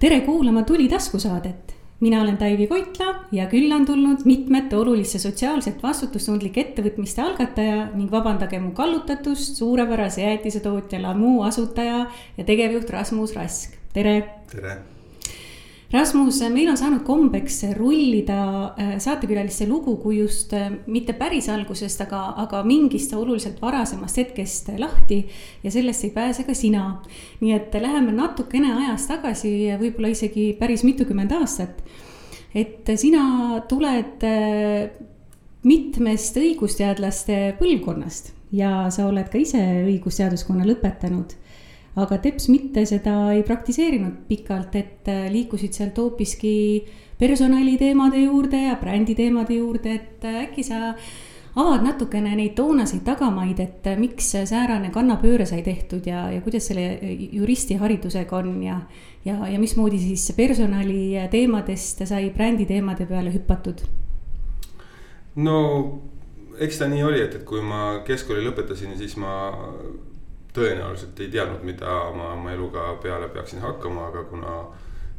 tere kuulama Tuli taskusaadet. mina olen Taivi Koitla ja külla on tulnud mitmete oluliste sotsiaalselt vastutustundlike ettevõtmiste algataja ning vabandage mu kallutatust, suurepärase jäätisetootja Lamu asutaja ja tegevjuht Rasmus Rask, tere. tere Rasmus, meil on saanud kombeks rullida äh, saatekülaliste lugu kui just äh, mitte päris algusest, aga, aga mingist oluliselt varasemast hetkest lahti. ja sellest ei pääse ka sina. nii et läheme natukene ajas tagasi, võib-olla isegi päris mitukümmend aastat. et sina tuled äh, mitmest õigusteadlaste põlvkonnast ja sa oled ka ise õigusteaduskonna lõpetanud aga teps mitte seda ei praktiseerinud pikalt, et äh, liikusid sealt hoopiski personaliteemade juurde ja bränditeemade juurde, et äh, äkki sa avad natukene neid toonaseid tagamaid, et äh, miks säärane kannapööre sai tehtud ja, ja kuidas selle juristiharidusega on ja, ja, ja mismoodi siis personaliteemadest sai bränditeemade peale hüpatud? no eks ta nii oli, et, et kui ma keskkooli lõpetasin, siis ma tõenäoliselt ei teadnud, mida ma oma eluga peale peaksin hakkama, aga kuna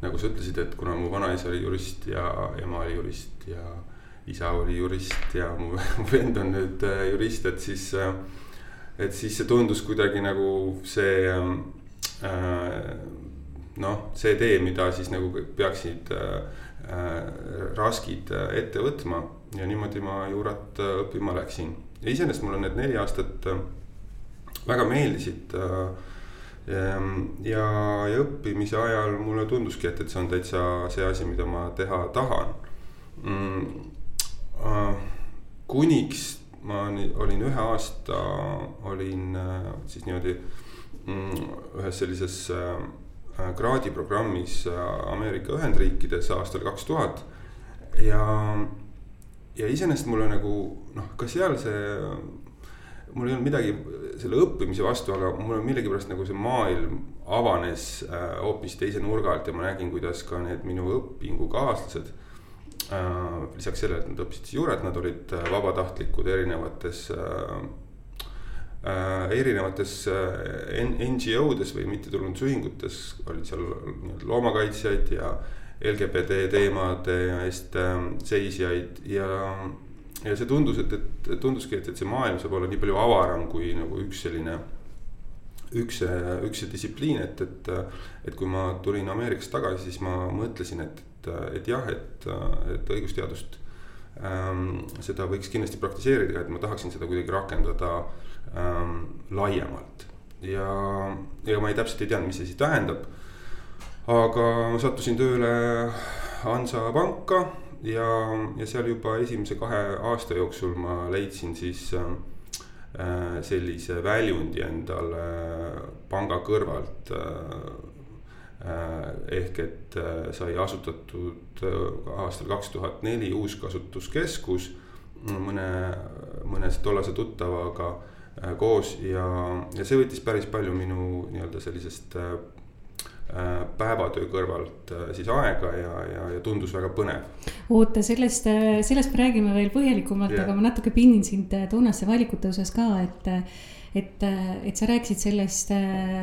nagu sa ütlesid, et kuna mu vanaisa oli jurist ja ema oli jurist ja isa oli jurist ja mu, vend on nüüd äh, jurist, et siis, äh, et siis see tundus kuidagi nagu see äh, noh, see tee, mida siis nagu peaksid raskid ette võtma ja niimoodi ma juurat õppima läksin. ja iseenesest mul on need neli aastat väga meeldisid. Äh, ja, ja õppimise ajal mulle tunduski, et, et see on täitsa see asi, mida ma teha tahan. Mm, äh, kuniks ma olin ühe aasta, olin äh, siis niimoodi mm, ühes sellises kraadiprogrammis Ameerika Ühendriikides aastal kaks tuhat. ja, ja iseenesest mulle nagu noh, ka seal see mul ei olnud midagi selle õppimise vastu, aga mul millegipärast nagu see maailm avanes äh, hoopis teise nurga alt ja ma nägin, kuidas ka need minu õpingukaaslased äh,. lisaks sellele, et nad õppisid juuret, nad olid äh, vabatahtlikud erinevates äh, äh, erinevates äh, NGO-des või mittetulundusühingutes olid seal nii-öelda loomakaitsjaid ja LGBT teemade eest äh, seisjaid ja ja see tundus, et, et tunduski, et, et see maailm saab olla nii palju avaram kui nagu üks selline. üks, üks see distsipliin, et, et, et kui ma tulin Ameerikast tagasi, siis ma mõtlesin, et, et, et jah, et, et õigusteadust ähm,. seda võiks kindlasti praktiseerida, et ma tahaksin seda kuidagi rakendada ähm, laiemalt. ja, ja ma ei täpselt ei teadnud, mis see siis tähendab. aga ma sattusin tööle Hansapanka ja, ja seal juba esimese kahe aasta jooksul ma leidsin siis äh, sellise väljundi endale panga kõrvalt äh,. ehk et äh, sai asutatud äh, aastal kaks tuhat neli uus kasutuskeskus mõne, mõne tollase tuttavaga koos ja, ja see võttis päris palju minu nii-öelda sellisest päevatöö kõrvalt äh, siis aega ja, ja, ja tundus väga põnev. oota, sellest, äh, sellest me räägime veel põhjalikumalt yeah., aga ma natuke pinnin sind Toonaste valikute osas ka, et. et, et sa rääkisid sellest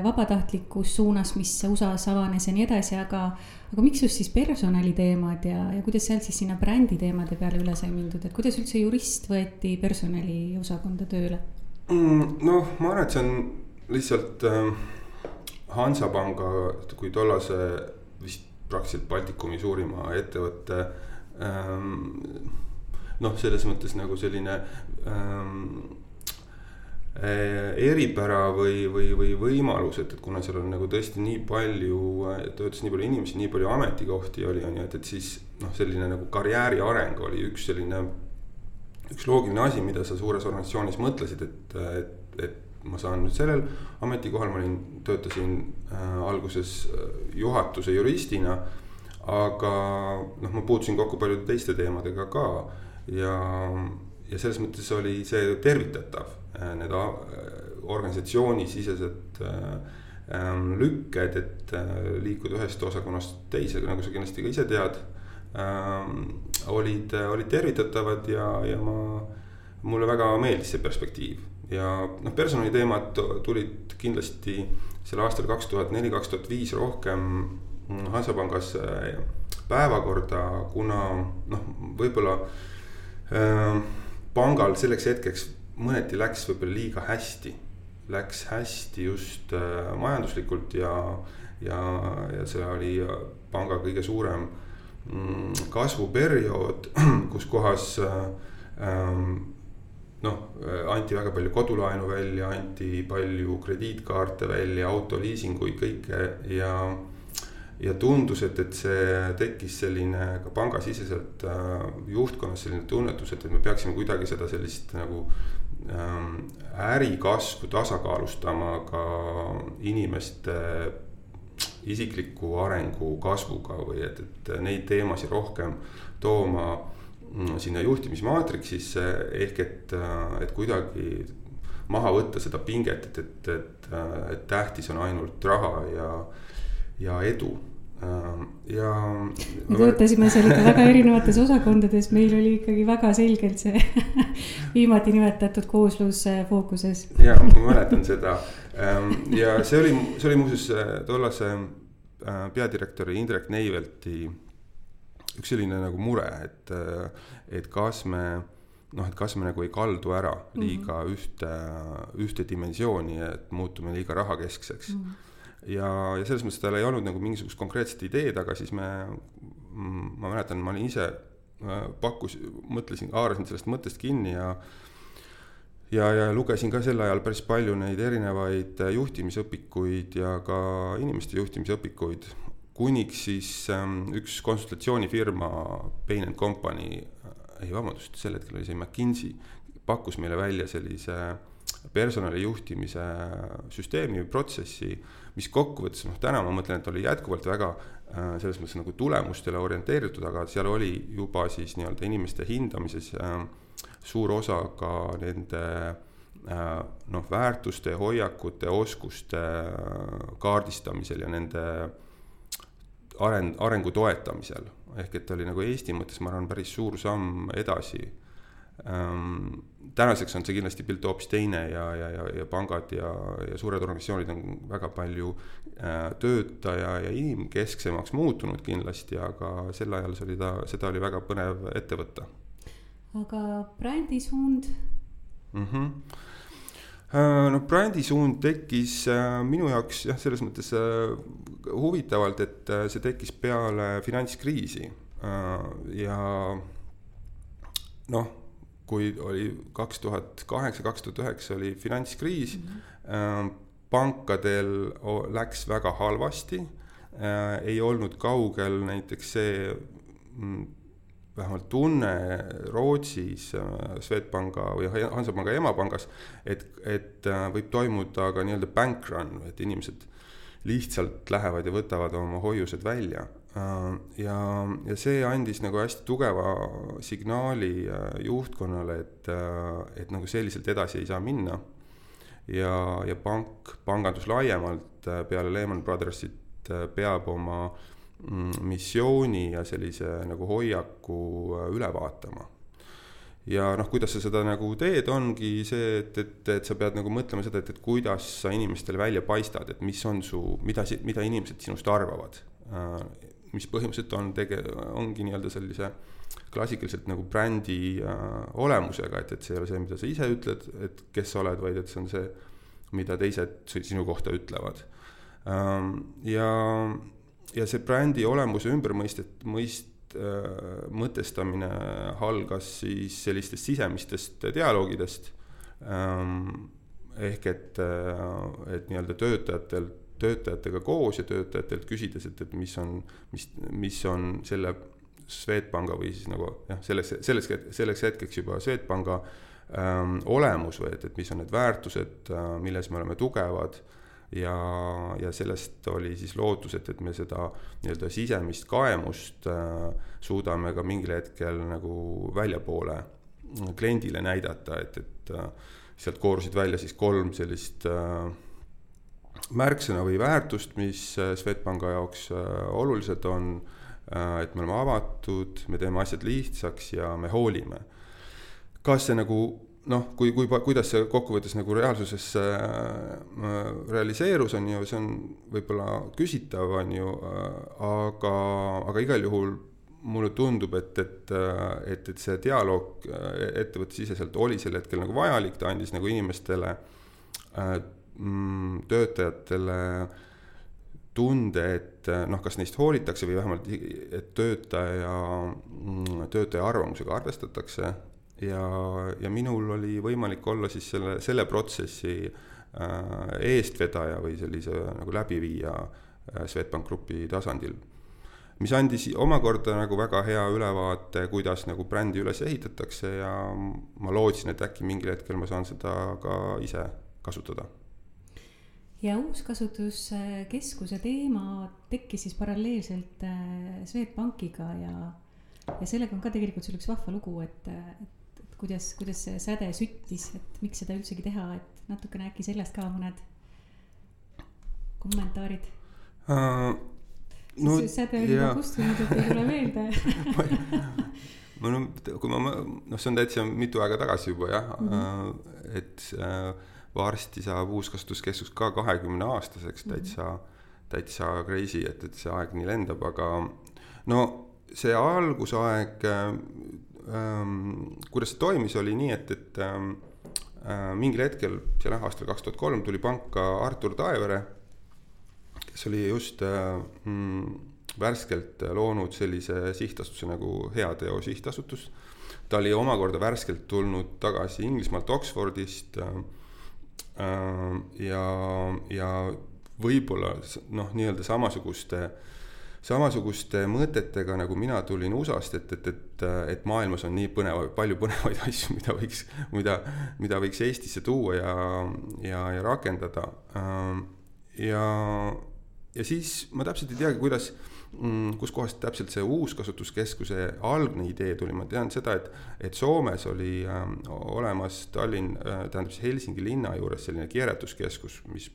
vabatahtlikust suunast, mis USA-s avanes ja nii edasi, aga, aga miks just siis personaliteemad ja, ja kuidas sealt siis sinna bränditeemade peale üle sai mindud, et kuidas üldse jurist võeti personaliosakonda tööle mm,? noh, ma arvan, et see on lihtsalt äh, Hansapanga kui tollase vist praktiliselt Baltikumi suurima ettevõtte ähm,. noh, selles mõttes nagu selline ähm, eripära või, või, või võimalus, et, et kuna seal on nagu tõesti nii palju, töötas nii palju inimesi, nii palju ametikohti oli, on ju, et, et siis noh, selline nagu karjääri areng oli üks selline. üks loogiline asi, mida sa suures organisatsioonis mõtlesid, et, et, et ma saan nüüd sellel ametikohal, ma olin, töötasin äh, alguses äh, juhatuse juristina. aga noh, ma puutusin kokku paljude teiste teemadega ka ja, ja selles mõttes oli see tervitatav äh,, need organisatsioonisisesed äh, ähm, lükked, et liikuda ühest osakonnast teise, nagu sa kindlasti ka ise tead ähm,. olid, olid tervitatavad ja, ja ma, mulle väga meeldis see perspektiiv ja noh, personaliteemad tulid kindlasti sel aastal kaks tuhat neli, kaks tuhat viis rohkem Hansapangas päevakorda, kuna noh, võib-olla äh, pangal selleks hetkeks mõneti läks võib-olla liiga hästi. Läks hästi just äh, majanduslikult ja, ja, ja see oli panga kõige suurem mm, kasvuperiood, kus kohas äh, ähm, noh, anti väga palju kodulaenu välja, anti palju krediitkaarte välja, autoliisinguid, kõike ja ja tundus, et, et see tekkis selline ka pangasiseselt äh, juhtkonnas selline tunnetus, et, et me peaksime kuidagi seda sellist nagu ähm, ärikasvu tasakaalustama ka inimeste isikliku arengu kasvuga või et, et neid teemasid rohkem tooma sinna juhtimismaatriksisse ehk et, äh, et kuidagi maha võtta seda pinget, et, et, et, et tähtis on ainult raha ja ja edu ähm, ja. me töötasime seal ikka väga erinevates osakondades, meil oli ikkagi väga selgelt see viimati nimetatud kooslus äh, fookuses. ja, ma mäletan seda ähm, ja see oli, see oli muuseas äh, tollase äh, peadirektori Indrek Neivelti üks selline nagu mure, et, et kas me noh, et kas me nagu ei kaldu ära liiga mm -hmm. ühte, ühte dimensiooni, et muutume liiga rahakeskseks mm. -hmm ja, ja selles mõttes tal ei olnud nagu mingisugust konkreetset ideed, aga siis me, ma mäletan, ma olin ise, äh, pakkus, mõtlesin, haarasin sellest mõttest kinni ja ja, ja lugesin ka sel ajal päris palju neid erinevaid juhtimisõpikuid ja ka inimeste juhtimisõpikuid, kuniks siis ähm, üks konsultatsioonifirma, Bain and Company, äh, ei vabandust, sel hetkel oli see McKinsey, pakkus meile välja sellise personali juhtimise süsteemi või protsessi mis kokkuvõttes noh, täna ma mõtlen, et oli jätkuvalt väga äh, selles mõttes nagu tulemustele orienteeritud, aga seal oli juba siis nii-öelda inimeste hindamises äh, suur osa ka nende äh, noh, väärtuste, hoiakute, oskuste kaardistamisel ja nende areng, arengu toetamisel. ehk et oli nagu Eesti mõttes, ma arvan, päris suur samm edasi ähm, tänaseks on see kindlasti pilt hoopis teine ja, ja, ja, ja pangad ja, ja suured organisatsioonid on väga palju äh, töötaja ja inimkesksemaks muutunud kindlasti, aga sel ajal see oli ta, seda oli väga põnev ette võtta. aga brändisuund mm? -hmm no brändisuund tekkis äh, minu jaoks jah, selles mõttes äh, huvitavalt, et see tekkis peale finantskriisi ja noh kui oli kaks tuhat kaheksa, kaks tuhat üheksa oli finantskriis mm, -hmm. pankadel läks väga halvasti, äh, ei olnud kaugel näiteks see mm, vähemalt tunne Rootsis äh, Swedbanka või Hansapanga emapangas, et, et võib toimuda ka nii-öelda bank run, et inimesed lihtsalt lähevad ja võtavad oma hoiused välja Äh, ja, ja see andis nagu hästi tugeva signaali äh, juhtkonnale, et, äh, et nagu selliselt edasi ei saa minna. ja, ja pank, pangandus laiemalt peale Lehman Brothersit peab oma mm, missiooni ja sellise nagu hoiaku üle vaatama ja noh, kuidas sa seda nagu teed, ongi see, et, et, et sa pead nagu mõtlema seda, et, et kuidas sa inimestele välja paistad, et mis on su, mida, mida inimesed sinust arvavad mis põhimõtteliselt on tege-, ongi nii-öelda sellise klassikaliselt nagu brändi äh, olemusega, et, et see ei ole see, mida sa ise ütled, et kes sa oled, vaid et see on see, mida teised sinu kohta ütlevad ähm,. ja, ja see brändi olemuse ümbermõistet, mõist- äh,, mõtestamine algas siis sellistest sisemistest dialoogidest ähm,. ehk et, äh, et nii-öelda töötajatelt töötajatega koos ja töötajatelt küsides, et, et mis on, mis, mis on selle Swedbanka või siis nagu jah, selleks, selleks, selleks hetkeks juba Swedbanka ähm, olemus või et, et mis on need väärtused äh,, milles me oleme tugevad ja, ja sellest oli siis lootus, et, et me seda nii-öelda sisemist kaemust äh, suudame ka mingil hetkel nagu väljapoole kliendile näidata, et, et äh, sealt koorusid välja siis kolm sellist äh, märksõna või väärtust, mis äh, Swedbanka jaoks äh, olulised on, äh, et me oleme avatud, me teeme asjad lihtsaks ja me hoolime. kas see nagu noh, kui, kui, kuidas see kokkuvõttes nagu reaalsuses äh, realiseerus, on ju, see on võib-olla küsitav, on ju äh,, aga, aga igal juhul mulle tundub, et, et, et, et see dialoog ettevõttesiseselt oli sel hetkel nagu vajalik, ta andis nagu inimestele äh,, töötajatele tunde, et noh, kas neist hoolitakse või vähemalt, et töötaja, töötaja arvamusega arvestatakse ja, ja minul oli võimalik olla siis selle, selle protsessi äh, eestvedaja või sellise nagu läbiviija äh, Swedbank Grupi tasandil. mis andis omakorda nagu väga hea ülevaate, kuidas nagu brändi üles ehitatakse ja ma lootsin, et äkki mingil hetkel ma saan seda ka ise kasutada ja uuskasutuskeskuse teema tekkis siis paralleelselt äh, Swedbankiga ja, ja sellega on ka tegelikult sul üks vahva lugu, et, et kuidas, kuidas see säde süttis, et miks seda üldsegi teha, et natukene äkki sellest ka mõned kommentaarid uh,? No, siis säde oli juba kustunud, et ei tule meelde ma no, kui ma, noh, see on täitsa mitu aega tagasi juba jah mm, -hmm. et äh, varsti saab uuskasutuskeskus ka kahekümne aastaseks mhm. täitsa mm, -hmm. täitsa crazy, et, et see aeg nii lendab, aga no see algusaeg ähm,, kuidas see toimis, oli nii, et, et ähm, äh, mingil hetkel, seal jah, aastal kaks tuhat kolm tuli panka Artur Taevere, kes oli just mm, värskelt loonud sellise sihtasutuse nagu Heateo Sihtasutus. ta oli omakorda värskelt tulnud tagasi Inglismaalt Oxfordist äh ja, ja võib-olla noh, nii-öelda samasuguste äh, samasuguste mõtetega, nagu mina tulin USA-st, et, et, et, et maailmas on nii põnevaid, palju põnevaid asju, mida võiks, mida, mida võiks Eestisse tuua ja, ja, ja rakendada. ja, ja siis ma täpselt ei teagi, kuidas, mm, kuskohast täpselt see uuskasutuskeskuse algne idee tuli, ma tean seda, et, et Soomes oli äh, olemas Tallinn äh,, tähendab siis Helsingi linna juures selline keeretuskeskus, mis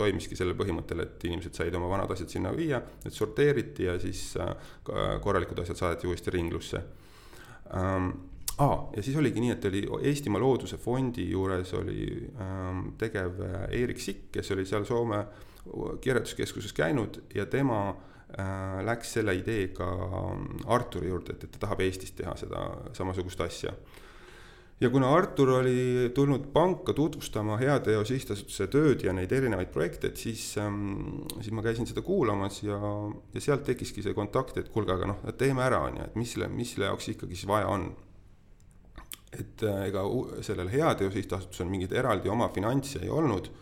toimiski sellel põhimõttel, et inimesed said oma vanad asjad sinna viia, need sorteeriti ja siis äh, korralikud asjad saadeti uuesti ringlusse ähm,. Ah, ja siis oligi nii, et oli Eestimaa Looduse Fondi juures oli ähm, tegev Eerik Sikk, kes oli seal Soome kirjanduskeskuses käinud ja tema äh, läks selle ideega Arturi juurde, et, et ta tahab Eestis teha seda samasugust asja ja kuna Artur oli tulnud panka tutvustama Heateo Sihtasutuse tööd ja neid erinevaid projekte, et siis ähm,, siis ma käisin seda kuulamas ja, ja sealt tekkiski see kontakt, et kuulge, aga noh, teeme ära, on ju, et mis selle, mis selle jaoks ikkagi siis vaja on. et äh, ega sellel Heateo Sihtasutusel mingeid eraldi oma finantse ei olnud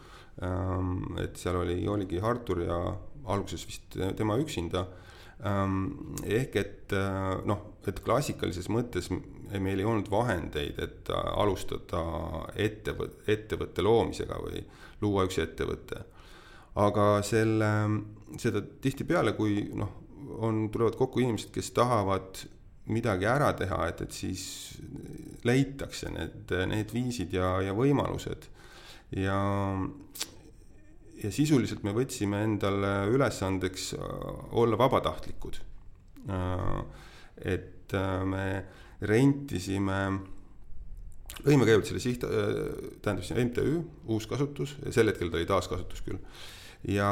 ähm,. et seal oli, oligi Artur ja alguses vist tema üksinda ähm,. ehk et äh, noh, et klassikalises mõttes meil ei olnud vahendeid, et alustada ettevõtte, ettevõtte loomisega või luua üks ettevõte. aga selle, seda tihtipeale, kui noh, on, tulevad kokku inimesed, kes tahavad midagi ära teha, et, et siis leitakse need, need viisid ja, ja võimalused. ja, ja sisuliselt me võtsime endale ülesandeks olla vabatahtlikud. et me rentisime, lõime kõigepealt selle siht, tähendab siis MTÜ, uus kasutus, sel hetkel ta oli taaskasutus küll. ja,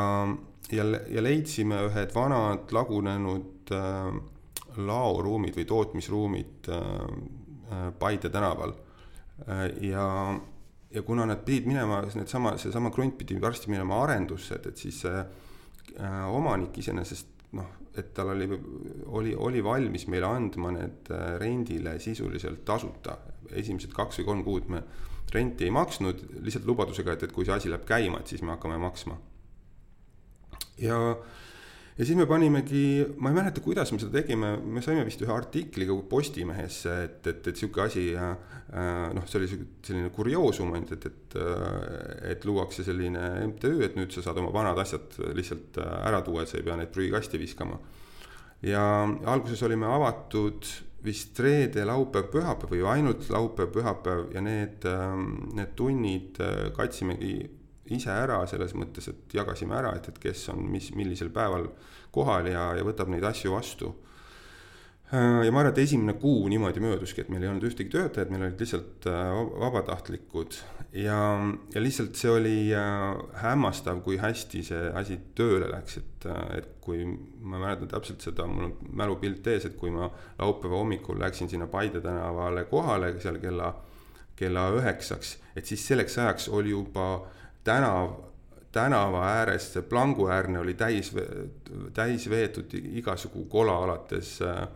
ja, ja leidsime ühed vanad lagunenud äh, laoruumid või tootmisruumid äh, äh Paide tänaval äh,. ja, ja kuna nad pidid minema, needsama, seesama krunt pidi varsti minema arendusse, et, et siis see äh, omanik iseenesest noh et tal oli, oli, oli valmis meile andma need äh, rendile sisuliselt tasuta. esimesed kaks või kolm kuud me renti ei maksnud, lihtsalt lubadusega, et, et kui see asi läheb käima, et siis me hakkame maksma. ja, ja siis me panimegi, ma ei mäleta, kuidas me seda tegime, me saime vist ühe artikli ka Postimehesse, et, et, et sihuke asi äh, noh, see oli selline kurioosum ainult, et, et, äh, et luuakse selline MTÜ, et nüüd sa saad oma vanad asjad lihtsalt äh, ära tuua, et sa ei pea neid prügikasti viskama. ja alguses olime avatud vist reede, laupäev, pühapäev või ainult laupäev, pühapäev ja need, ähm, need tunnid katsimegi ise ära selles mõttes, et jagasime ära, et, et kes on mis, millisel päeval kohal ja, ja võtab neid asju vastu. Äh, ja ma arvan, et esimene kuu niimoodi mööduski, et meil ei olnud ühtegi töötajat, meil olid lihtsalt äh, vabatahtlikud. Ja, ja lihtsalt see oli äh, hämmastav, kui hästi see asi tööle läks, et, et kui ma mäletan täpselt seda, mul on mälupilt ees, et kui ma laupäeva hommikul läksin sinna Paide tänavale kohale seal kella, kella üheksaks, et siis selleks ajaks oli juba tänav tänava ääres, see planguäärne oli täis, täis veetud igasugu kola alates äh,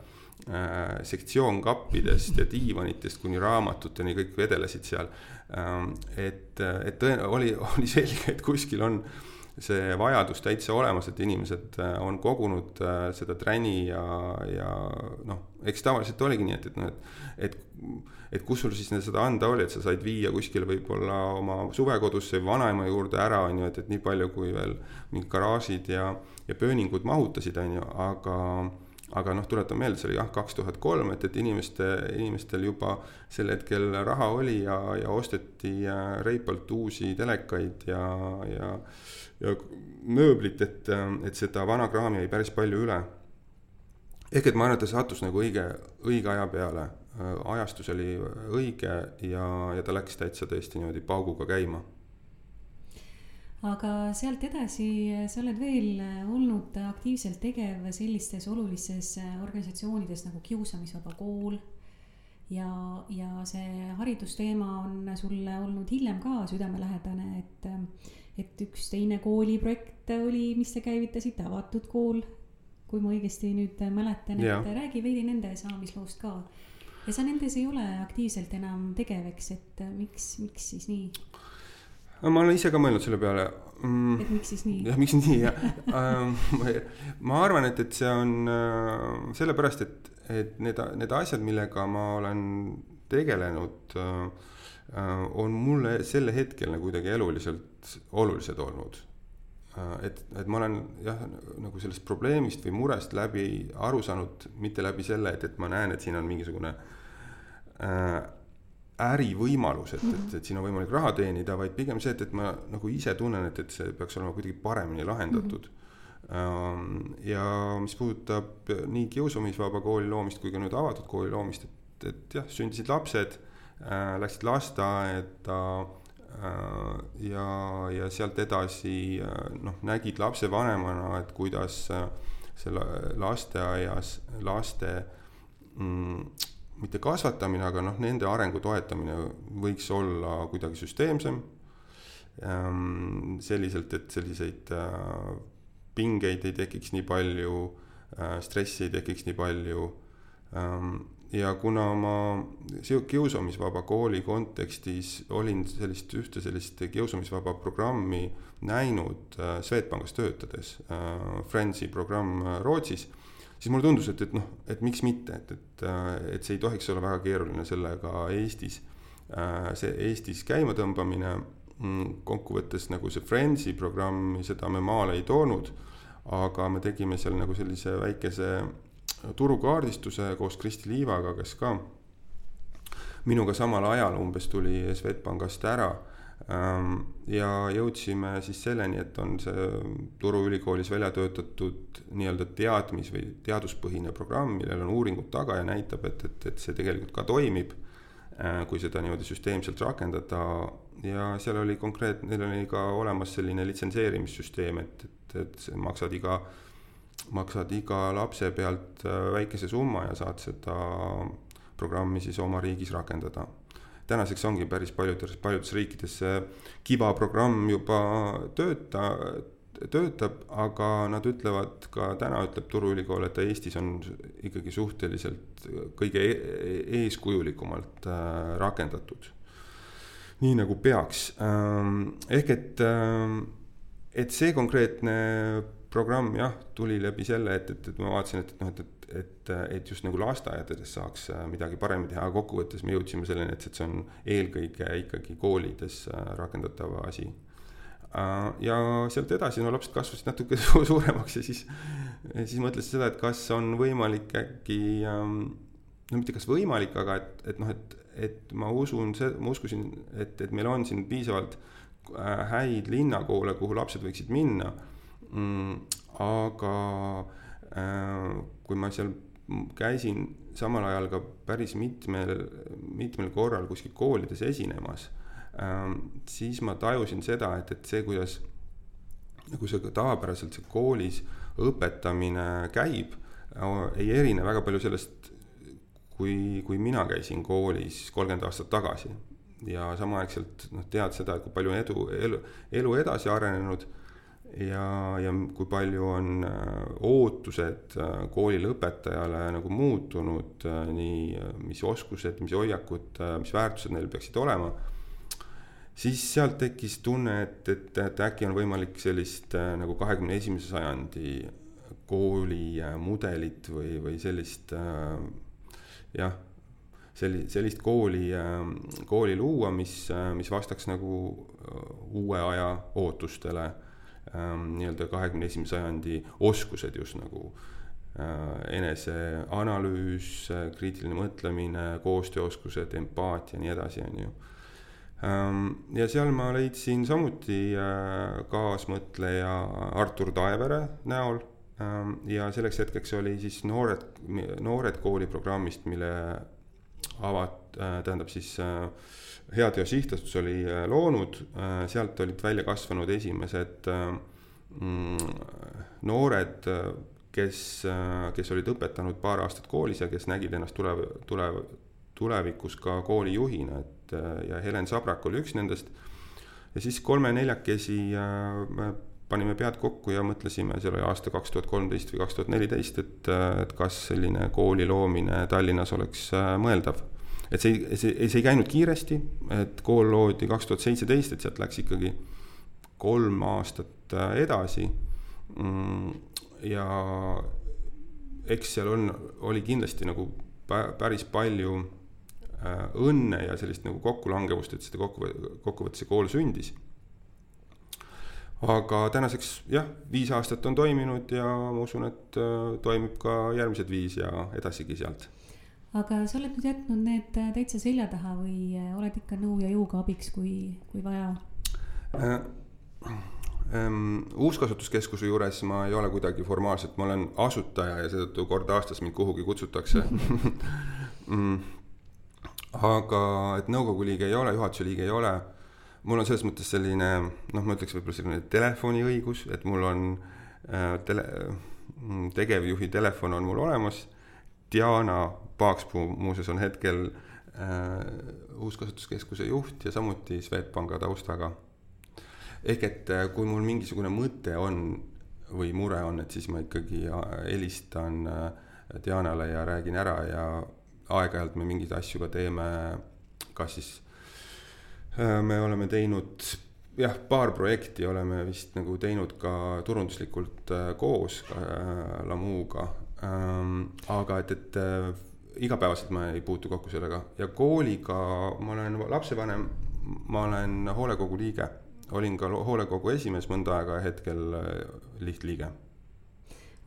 Äh, sektsioonkappidest ja diivanitest kuni raamatuteni, kõik vedelesid seal. Ähm, et, et tõen-, oli, oli selge, et kuskil on see vajadus täitsa olemas, et inimesed äh, on kogunud äh, seda träni ja, ja noh, eks tavaliselt oligi nii, et, et noh, et, et, et kus sul siis seda anda oli, et sa said viia kuskile võib-olla oma suvekodusse vanaema juurde ära, on ju, et, et nii palju, kui veel mingid garaažid ja, ja pööningud mahutasid, on ju, aga aga noh, tuletan meelde, see oli jah, kaks tuhat kolm, et, et inimeste, inimestel juba sel hetkel raha oli ja, ja osteti äh, reipalt uusi telekaid ja, ja, ja mööblit, et, et seda vana kraami jäi päris palju üle. ehk et ma arvan, et ta sattus nagu õige, õige aja peale, ajastus oli õige ja, ja ta läks täitsa tõesti niimoodi pauguga käima aga sealt edasi sa oled veel olnud aktiivselt tegev sellistes olulistes organisatsioonides nagu Kiusamisvaba Kool. ja, ja see haridusteema on sulle olnud hiljem ka südamelähedane, et, et üks teine kooliprojekt oli, mis te käivitasite, avatud kool. kui ma õigesti nüüd mäletan, et räägi veidi nende saamisloost ka. ja sa nendes ei ole aktiivselt enam tegev, eks, et miks, miks siis nii? ma olen ise ka mõelnud selle peale mm,. et miks siis nii? jah, miks nii jah ähm, ma arvan, et, et see on äh, sellepärast, et, et need, need asjad, millega ma olen tegelenud äh, äh, on mulle sel hetkel nagu kuidagi eluliselt olulised olnud et, et ma olen jah, nagu sellest probleemist või murest läbi aru saanud, mitte läbi selle, et, et ma näen, et siin on mingisugune äh, ärivõimalus, et, et, et siin on võimalik raha teenida, vaid pigem see, et, et ma nagu ise tunnen, et, et see peaks olema kuidagi paremini lahendatud mm. -hmm. ja mis puudutab nii kiusamisvaba kooli loomist kui ka nüüd avatud kooli loomist, et, et jah, sündisid lapsed äh,, läksid lasteaeda äh, ja, ja sealt edasi äh, noh, nägid lapsevanemana, et kuidas äh, selle lasteaias laste mm, mitte kasvatamine, aga noh, nende arengu toetamine võiks olla kuidagi süsteemsem. Ehm, selliselt, et selliseid äh, pingeid ei tekiks nii palju, äh, stressi ei tekiks nii palju. Ja kuna ma kiusamisvaba kooli kontekstis olin sellist ühte sellist kiusamisvaba programmi näinud äh, Swedbankis töötades, Friendsi programm Rootsis siis mulle tundus, et, et noh, et miks mitte, et, et, et see ei tohiks olla väga keeruline sellega Eestis, see Eestis käima tõmbamine, mm, kokkuvõttes nagu see Friendsi programmi, seda me maale ei toonud, aga me tegime seal nagu sellise väikese turukaardistuse koos Kristi Liivaga, kes ka minuga samal ajal umbes tuli Swedbankist ära Ehm, ja jõudsime siis selleni, et on see Turu Ülikoolis välja töötatud nii-öelda teadmis- või teaduspõhine programm, millel on uuringud taga ja näitab, et, et, et see tegelikult ka toimib. Ehm, kui seda niimoodi süsteemselt rakendada ja seal oli konkreetne, neil oli ka olemas selline litsenseerimissüsteem, et, et, et maksad iga, maksad iga lapse pealt äh, väikese summa ja saad seda programmi siis oma riigis rakendada tänaseks ongi päris paljudes, paljudes riikides see Kiva programm juba tööta, töötab, aga nad ütlevad ka täna ütleb Turu Ülikool, et Eestis on ikkagi suhteliselt kõige e-, eeskujulikumalt äh, rakendatud. nii nagu peaks, ähm, ehk et, ähm, et see konkreetne programm jah, tuli läbi selle, et, et, et ma vaatasin, et, et noh, et, et et, et just nagu lasteaedades saaks äh, midagi paremini teha, aga kokkuvõttes me jõudsime selleni, et, et see on eelkõige ikkagi koolides äh, rakendatav asi. Äh, ja sealt edasi, no lapsed kasvasid natuke suuremaks ja siis, siis mõtlesin seda, et kas on võimalik äkki, ähm, no mitte kas võimalik, aga et, et noh, et, et ma usun, ma uskusin, et, et meil on siin piisavalt häid linnakoole, kuhu lapsed võiksid minna. Aga äh, kui ma seal käisin samal ajal ka päris mitmel, mitmel korral kuskil koolides esinemas ähm,, siis ma tajusin seda, et, et see, kuidas nagu see tavapäraselt see koolis õpetamine käib, ei erine väga palju sellest, kui, kui mina käisin koolis kolmkümmend aastat tagasi. ja samaaegselt noh, tead seda, kui palju edu, elu, elu edasi arenenud ja, ja kui palju on äh, ootused äh, kooli lõpetajale nagu muutunud, äh, nii mis oskused, mis hoiakud, mis väärtused neil peaksid olema siis sealt tekkis tunne, et, et, et äkki on võimalik sellist nagu kahekümne esimese sajandi koolimudelit või, või sellist jah, selli-, sellist kooli, kooli luua, mis, mis vastaks nagu uue aja ootustele. Nii-öelda kahekümne esimese sajandi oskused just nagu eneseanalüüs, kriitiline mõtlemine, koostööoskused, empaatia nii edasi, on ju Ehm, ja seal ma leidsin samuti äh, kaasmõtleja Artur Taevere näol. Ehm, ja selleks hetkeks oli siis noored, noored kooli programmist, mille avat-, äh, tähendab siis äh, Heateo Sihtasutus oli loonud, sealt olid välja kasvanud esimesed mm, noored, kes, kes olid õpetanud paar aastat koolis ja kes nägid ennast tulev, tulev, tulevikus ka koolijuhina, et äh, ja Helen Sabrak oli üks nendest. ja siis kolme-neljakesi äh, panime pead kokku ja mõtlesime, see oli aasta kaks tuhat kolmteist või kaks tuhat neliteist, et, äh, et kas selline kooli loomine Tallinnas oleks mõeldav. Et see, see, see ei käinud kiiresti, et kool loodi kaks tuhat seitseteist, et sealt läks ikkagi kolm aastat edasi. Mm, ja eks seal on, oli kindlasti nagu päris palju Äh, õnne ja sellist nagu kokkulangevust, et seda kokku, kokkuvõttes see kool sündis. aga tänaseks jah, viis aastat on toiminud ja ma usun, et äh, toimib ka järgmised viis ja edasigi sealt. Aga sa oled nüüd jätnud need äh, täitsa selja taha või oled ikka nõu ja jõuga abiks, kui, kui vaja äh,? Ähm, uuskasutuskeskuse juures ma ei ole kuidagi formaalselt, ma olen asutaja ja seetõttu kord aastas mind kuhugi kutsutakse mm aga et nõukogu liige ei ole, juhatuse liige ei ole, mul on selles mõttes selline noh, ma ütleks võib-olla selline telefoniõigus, et mul on äh, tele, mm, tegevjuhi telefon on mul olemas. Diana Paakspuu muuseas on hetkel äh, uuskasutuskeskuse juht ja samuti Swedbanka taustaga. ehk et äh, kui mul mingisugune mõte on või mure on, et siis ma ikkagi äh, helistan äh, Dianale ja räägin ära ja aeg-ajalt me mingeid asju ka teeme, kas siis me oleme teinud jah, paar projekti oleme vist nagu teinud ka turunduslikult koos äh, Lamuga ähm,. aga et, et igapäevaselt ma ei puutu kokku sellega. Ja kooliga ma olen lapsevanem, ma olen hoolekogu liige, olin ka hoolekogu esimees mõnda aega ja hetkel äh, lihtliige.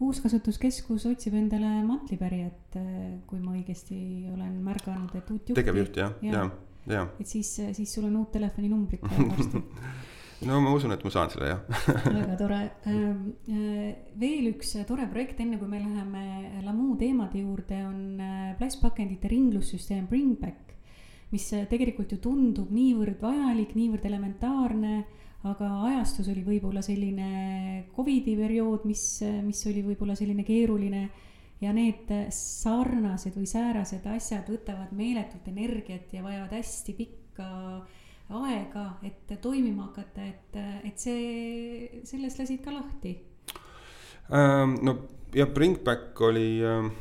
Uuskasutuskeskus otsib endale mantlipärijat, kui ma õigesti olen märganud, et uut juhti. tegevjuht jah, ja, ja, ja. et siis, siis sul on uut telefoninumbrit varsti no ma usun, et ma saan selle jah väga tore. Ähm, äh, veel üks tore projekt, enne kui me läheme Lamu teemade juurde, on äh, plastpakendite ringlussüsteem Bringback, mis äh, tegelikult ju tundub niivõrd vajalik, niivõrd elementaarne aga ajastus oli võib-olla selline Covidi periood, mis, mis oli võib-olla selline keeruline ja need sarnased või säärased asjad võtavad meeletult energiat ja vajavad hästi pikka aega, et toimima hakata, et, et see, sellest lasid ka lahti ähm,. no jah, Bringback oli ähm,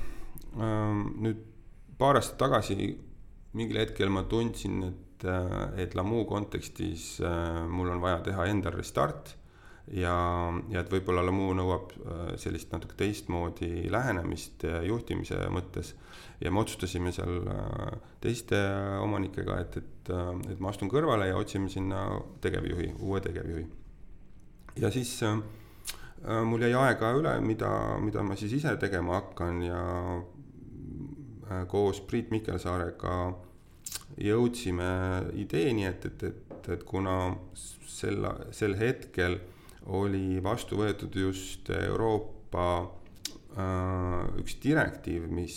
ähm, nüüd paar aastat tagasi mingil hetkel ma tundsin, et äh, et Lamu kontekstis äh, mul on vaja teha endal restart ja, ja et võib-olla Lamu nõuab äh, sellist natuke teistmoodi lähenemist juhtimise mõttes. ja me otsustasime seal teiste omanikega, et, et, et ma astun kõrvale ja otsime sinna tegevjuhi, uue tegevjuhi. ja siis äh, mul jäi aega üle, mida, mida ma siis ise tegema hakkan ja äh, koos Priit Mikelsaarega äh, jõudsime ideeni, et, et, et, et kuna sel, sel hetkel oli vastu võetud just Euroopa üks direktiiv, mis,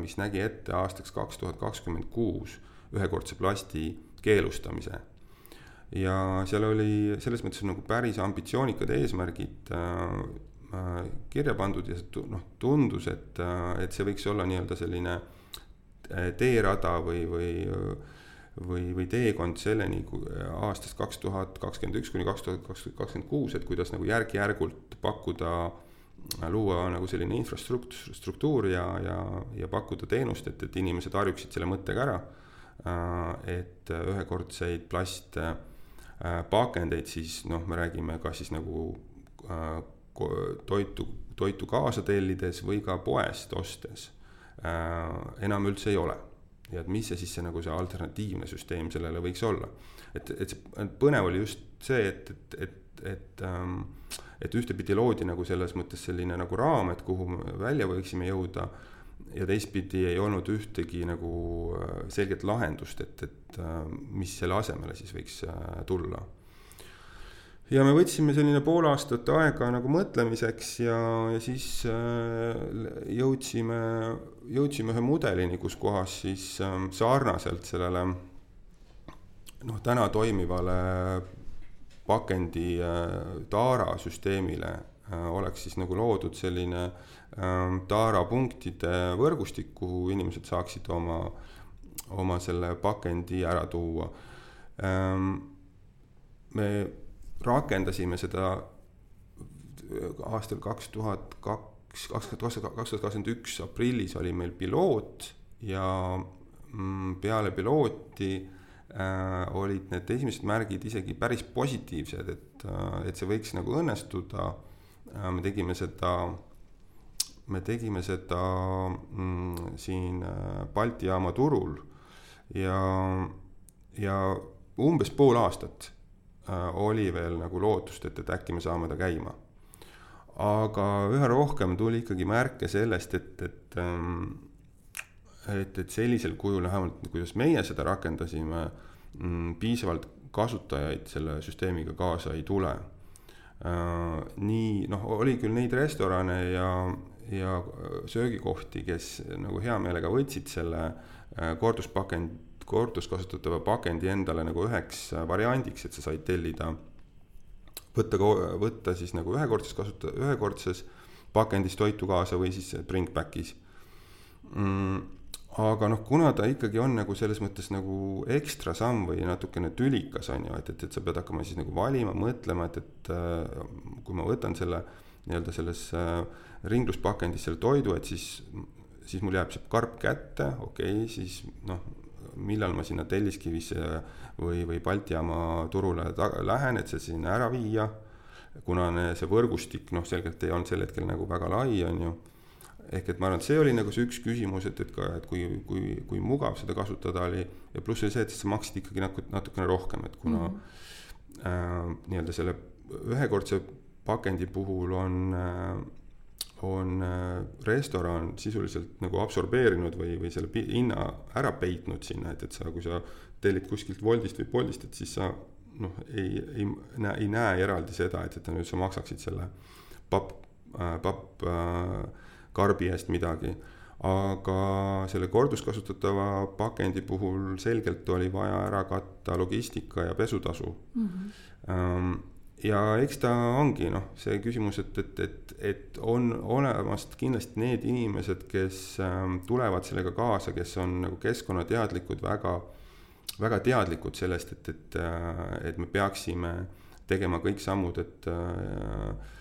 mis nägi ette aastaks kaks tuhat kakskümmend kuus ühekordse plasti keelustamise. ja seal oli selles mõttes nagu päris ambitsioonikad eesmärgid kirja pandud ja noh, tundus, et, et see võiks olla nii-öelda selline teerada või, või või, või teekond selleni aastast kaks tuhat kakskümmend üks kuni kaks tuhat kakskümmend kuus, et kuidas nagu järk-järgult pakkuda, luua nagu selline infrastruktuur, struktuur ja, ja, ja pakkuda teenust, et, et inimesed harjuksid selle mõttega ära. et ühekordseid plastpakendeid siis noh, me räägime kas siis nagu toitu, toitu kaasa tellides või ka poest ostes enam üldse ei ole ja et mis see siis see nagu see alternatiivne süsteem sellele võiks olla. et, et see põnev oli just see, et, et, et, et ähm, et ühtepidi loodi nagu selles mõttes selline nagu raam, et kuhu me välja võiksime jõuda ja teistpidi ei olnud ühtegi nagu äh, selget lahendust, et, et äh, mis selle asemele siis võiks äh, tulla ja me võtsime selline pool aastat aega nagu mõtlemiseks ja, ja siis äh, jõudsime, jõudsime ühe mudelini, kus kohas siis äh, sarnaselt sellele noh, täna toimivale pakendi äh, taara süsteemile äh, oleks siis nagu loodud selline äh, taara punktide võrgustik, kuhu inimesed saaksid oma, oma selle pakendi ära tuua ähm,. me rakendasime seda aastal kaks tuhat kaks, kakskümmend, kaks tuhat kakskümmend üks aprillis oli meil piloot ja mm, peale pilooti äh, olid need esimesed märgid isegi päris positiivsed, et äh,, et see võiks nagu õnnestuda äh,. me tegime seda, me tegime seda mm, siin äh, Balti jaama turul ja, ja umbes pool aastat Äh, oli veel nagu lootust, et, et äkki me saame ta käima. aga üha rohkem tuli ikkagi märke sellest, et, et ähm, et, et sellisel kujul vähemalt, kuidas meie seda rakendasime, mm, piisavalt kasutajaid selle süsteemiga kaasa ei tule. Äh, nii noh, oli küll neid restorane ja, ja söögikohti, kes nagu hea meelega võtsid selle äh, korduspakend korduskasutatava pakendi endale nagu üheks variandiks, et sa said tellida, võtta, võtta siis nagu ühekordses kasuta-, ühekordses pakendis toitu kaasa või siis bring back'is mm,. aga noh, kuna ta ikkagi on nagu selles mõttes nagu ekstra samm või natukene tülikas, on ju, et, et, et sa pead hakkama siis nagu valima, mõtlema, et, et äh, kui ma võtan selle nii-öelda selles äh, ringluspakendis selle toidu, et siis, siis mul jääb see karp kätte, okei okay,, siis noh millal ma sinna Telliskivisse või, või Balti jaama turule lähen, et see sinna ära viia. kuna see võrgustik noh, selgelt ei olnud sel hetkel nagu väga lai, on ju. ehk et ma arvan, et see oli nagu see üks küsimus, et, et ka, et kui, kui, kui mugav seda kasutada oli ja pluss oli see, et sa maksid ikkagi nagu natukene rohkem, et kuna mm -hmm. äh, nii-öelda selle ühekordse pakendi puhul on äh, on äh, restoran sisuliselt nagu absorbeerinud või, või selle hinna ära peitnud sinna, et, et sa, kui sa tellid kuskilt Woldist või Boltist, et siis sa noh, ei, ei näe, ei näe eraldi seda, et, et nüüd sa maksaksid selle papp äh,, papp äh, eest midagi. aga selle korduskasutatava pakendi puhul selgelt oli vaja ära katta logistika ja pesutasu mm. -hmm. Ja eks ta ongi noh, see küsimus, et, et, et, et on olemas kindlasti need inimesed, kes ähm, tulevad sellega kaasa, kes on nagu keskkonnateadlikud, väga, väga teadlikud sellest, et, et, äh, et me peaksime tegema kõik sammud, et äh,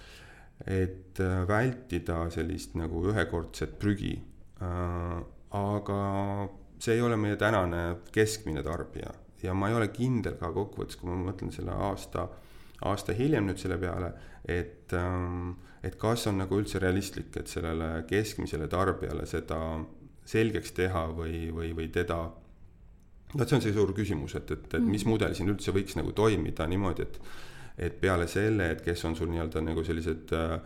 et vältida sellist nagu ühekordset prügi. Äh, aga see ei ole meie tänane keskmine tarbija ja ma ei ole kindel ka kokkuvõttes, kui ma mõtlen selle aasta aasta hiljem nüüd selle peale, et, ähm, et kas on nagu üldse realistlik, et sellele keskmisele tarbijale seda selgeks teha või, või, või teda vot see on see suur küsimus, et, et, et mis mm. mudel siin üldse võiks nagu toimida niimoodi, et et peale selle, et kes on sul nii-öelda nagu sellised uh,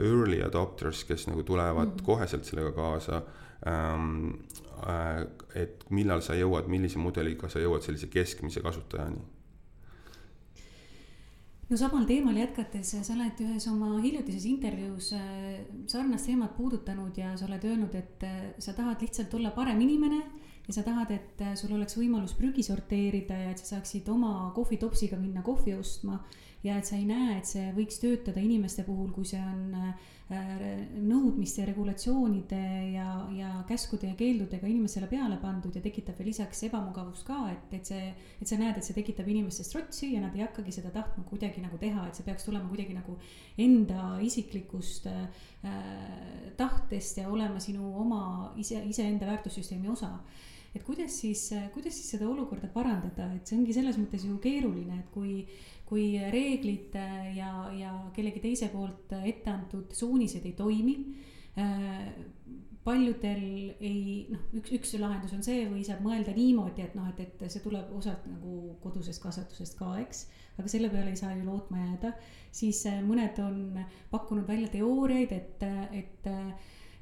early adopters, kes nagu tulevad mm -hmm. koheselt sellega kaasa um,. Uh, et millal sa jõuad, millise mudeliga sa jõuad sellise keskmise kasutajani no samal teemal jätkates, sa oled ühes oma hiljutises intervjuus äh, sarnast teemat puudutanud ja sa oled öelnud, et äh, sa tahad lihtsalt olla parem inimene ja sa tahad, et sul oleks võimalus prügi sorteerida ja et sa saaksid oma kohvitopsiga minna kohvi ostma ja et sa ei näe, et see võiks töötada inimeste puhul, kui see on äh, nõudmiste, regulatsioonide ja, ja käskude ja keeldudega inimesele peale pandud ja tekitab veel lisaks ebamugavust ka, et, et see, et sa näed, et see tekitab inimestes trotsi ja nad ei hakkagi seda tahtma kuidagi nagu teha, et see peaks tulema kuidagi nagu enda isiklikust äh, tahtest ja olema sinu oma ise, iseenda väärtussüsteemi osa. Et kuidas siis, kuidas siis seda olukorda parandada, et see ongi selles mõttes ju keeruline, et kui, kui reeglid ja, ja kellegi teise poolt ette antud suunised ei toimi äh, paljudel ei noh, üks, üks lahendus on see või saab mõelda niimoodi, et noh, et, et see tuleb osalt nagu kodusest kasvatusest ka, eks. aga selle peale ei saa ju lootma jääda, siis äh, mõned on pakkunud välja teooriaid, et, et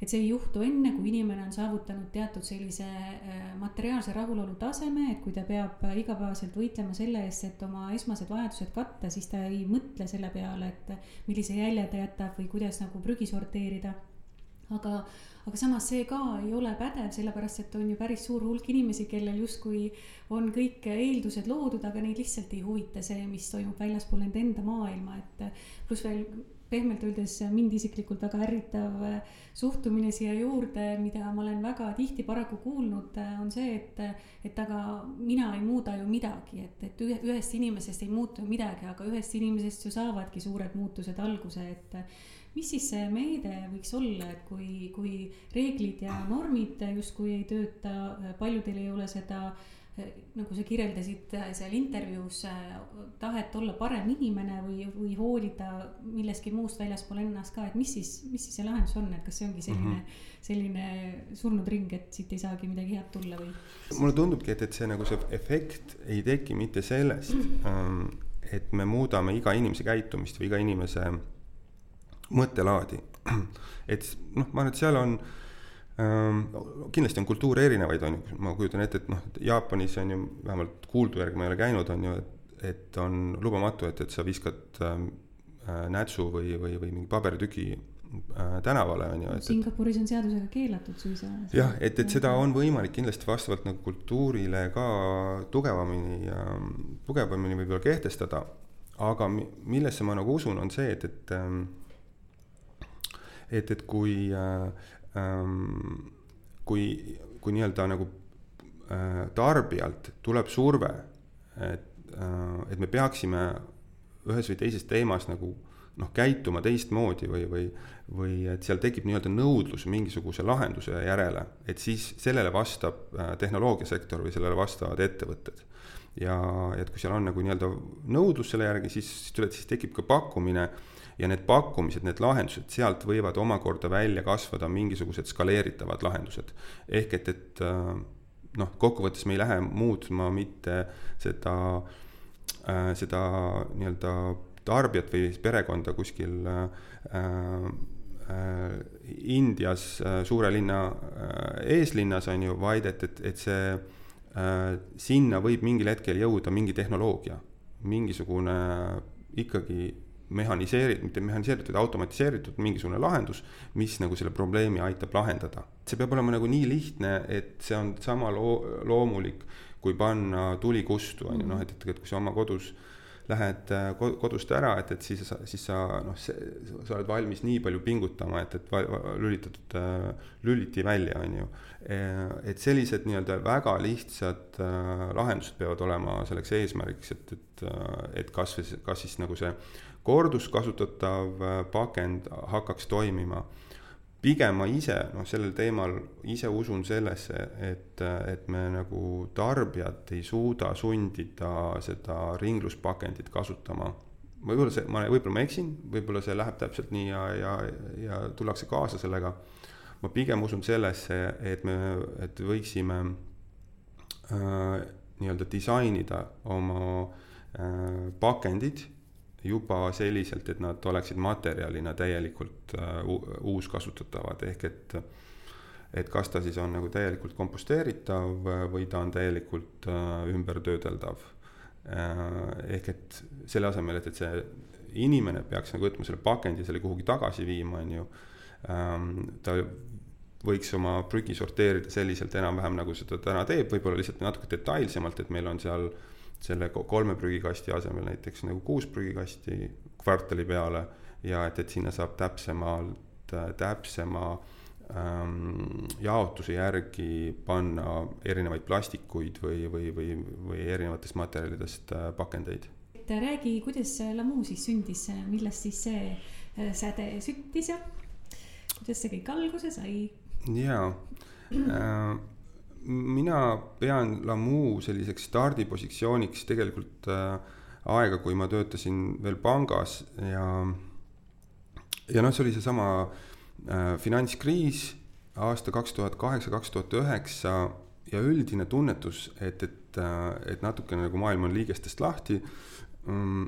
et see ei juhtu enne, kui inimene on saavutanud teatud sellise äh, materiaalse rahulolu taseme, et kui ta peab äh, igapäevaselt võitlema selle eest, et oma esmased vajadused katta, siis ta ei mõtle selle peale, et millise jälje ta jätab või kuidas nagu prügi sorteerida. Aga, aga samas see ka ei ole pädev, sellepärast et on ju päris suur hulk inimesi, kellel justkui on kõik eeldused loodud, aga neid lihtsalt ei huvita see, mis toimub väljaspool nende enda maailma, et pluss veel pehmelt öeldes mind isiklikult väga ärritav äh, suhtumine siia juurde, mida ma olen väga tihti paraku kuulnud, äh, on see, et, et aga mina ei muuda ju midagi, et, et ühest inimesest ei muutu midagi, aga ühest inimesest ju saavadki suured muutused alguse, et mis siis see meede võiks olla, et kui, kui reeglid ja normid justkui ei tööta, paljudel ei ole seda nagu sa kirjeldasid äh, seal intervjuus, äh, tahet olla parem inimene või, või hoolida millestki muust väljaspool ennast ka, et mis siis, mis siis see lahendus on, et kas see ongi selline mm, -hmm. selline surnud ring, et siit ei saagi midagi head tulla või? mulle tundubki, et, et see nagu see efekt ei teki mitte sellest mm, -hmm. et me muudame iga inimese käitumist või iga inimese mõttelaadi. et noh, ma arvan, et seal on kindlasti on kultuure erinevaid, on ju, ma kujutan ette, et noh, Jaapanis on ju vähemalt kuuldu järgi ma ei ole käinud, on ju, et, et on lubamatu, et, et sa viskad äh, nätsu või, või, või mingi paberitüki äh, tänavale, on ju. Singapuris on seadusega keelatud suisa. jah, et, et seda on võimalik kindlasti vastavalt nagu kultuurile ka tugevamini ja tugevamini võib-olla kehtestada. aga millesse ma nagu usun, on see, et, et ähm, et, et kui äh, Ehm, kui, kui nii-öelda nagu äh, tarbijalt tuleb surve, et, äh, et me peaksime ühes või teises teemas nagu noh, käituma teistmoodi või, või, või et seal tekib nii-öelda nõudlus mingisuguse lahenduse järele, et siis sellele vastab äh, tehnoloogiasektor või sellele vastavad ettevõtted. ja, et kui seal on nagu nii-öelda nõudlus selle järgi, siis, siis tekib ka pakkumine ja need pakkumised, need lahendused, sealt võivad omakorda välja kasvada mingisugused skaleeritavad lahendused. ehk et, et äh, noh, kokkuvõttes me ei lähe muutma mitte seda, äh, seda nii-öelda tarbijat või perekonda kuskil äh, äh, Indias suure linna eeslinnas on ju, vaid et, et, et see sinna võib mingil hetkel jõuda mingi tehnoloogia, mingisugune ikkagi mehhaniseeritud, mitte mehhaniseeritud, automatiseeritud mingisugune lahendus, mis nagu selle probleemi aitab lahendada. see peab olema nagu nii lihtne, et see on sama loo-, loomulik, kui panna tuli kustu, on ju, noh, et, et kui sa oma kodus lähed äh, kodust ära, et, et siis, siis sa noh, sa oled valmis nii palju pingutama, et, et lülitatud äh, lüliti välja, on ju. Äh, et sellised nii-öelda väga lihtsad lahendused peavad olema selleks eesmärgiks, et, et, et kas, kas siis nagu see korduskasutatav äh, pakend hakkaks toimima. pigem ma ise, noh, sellel teemal ise usun sellesse, et, et me nagu tarbijat ei suuda sundida seda ringluspakendit kasutama võib-olla see, ma, võib-olla ma eksin, võib-olla see läheb täpselt nii ja, ja, ja tullakse kaasa sellega. ma pigem usun sellesse, et me, et võiksime äh, nii-öelda disainida oma äh, pakendid juba selliselt, et nad oleksid materjalina täielikult äh, uuskasutatavad, ehk et et kas ta siis on nagu täielikult komposteeritav või ta on täielikult äh, ümbertöödeldav. ehk et selle asemel, et, et see inimene peaks nagu võtma selle pakendi, selle kuhugi tagasi viima, on ju. ta võiks oma prügi sorteerida selliselt enam-vähem, nagu seda täna teeb, võib-olla lihtsalt natuke detailsemalt, et meil on seal selle kolme prügikasti asemel näiteks nagu kuus prügikasti kvartali peale ja et, et sinna saab täpsemalt, täpsema ähm, jaotuse järgi panna erinevaid plastikuid või, või, või, või erinevatest materjalidest äh, pakendeid. et räägi, kuidas Lamu siis sündis, millest siis see äh, säde süttis ja kuidas see kõik alguse sai? jaa äh,, mina pean Lamu selliseks stardipositsiooniks tegelikult äh, aega, kui ma töötasin veel pangas ja, ja noh, see oli seesama äh, finantskriis aasta kaks tuhat kaheksa, kaks tuhat üheksa ja üldine tunnetus, et, et, äh, et natukene nagu maailm on liigestest lahti. Mm,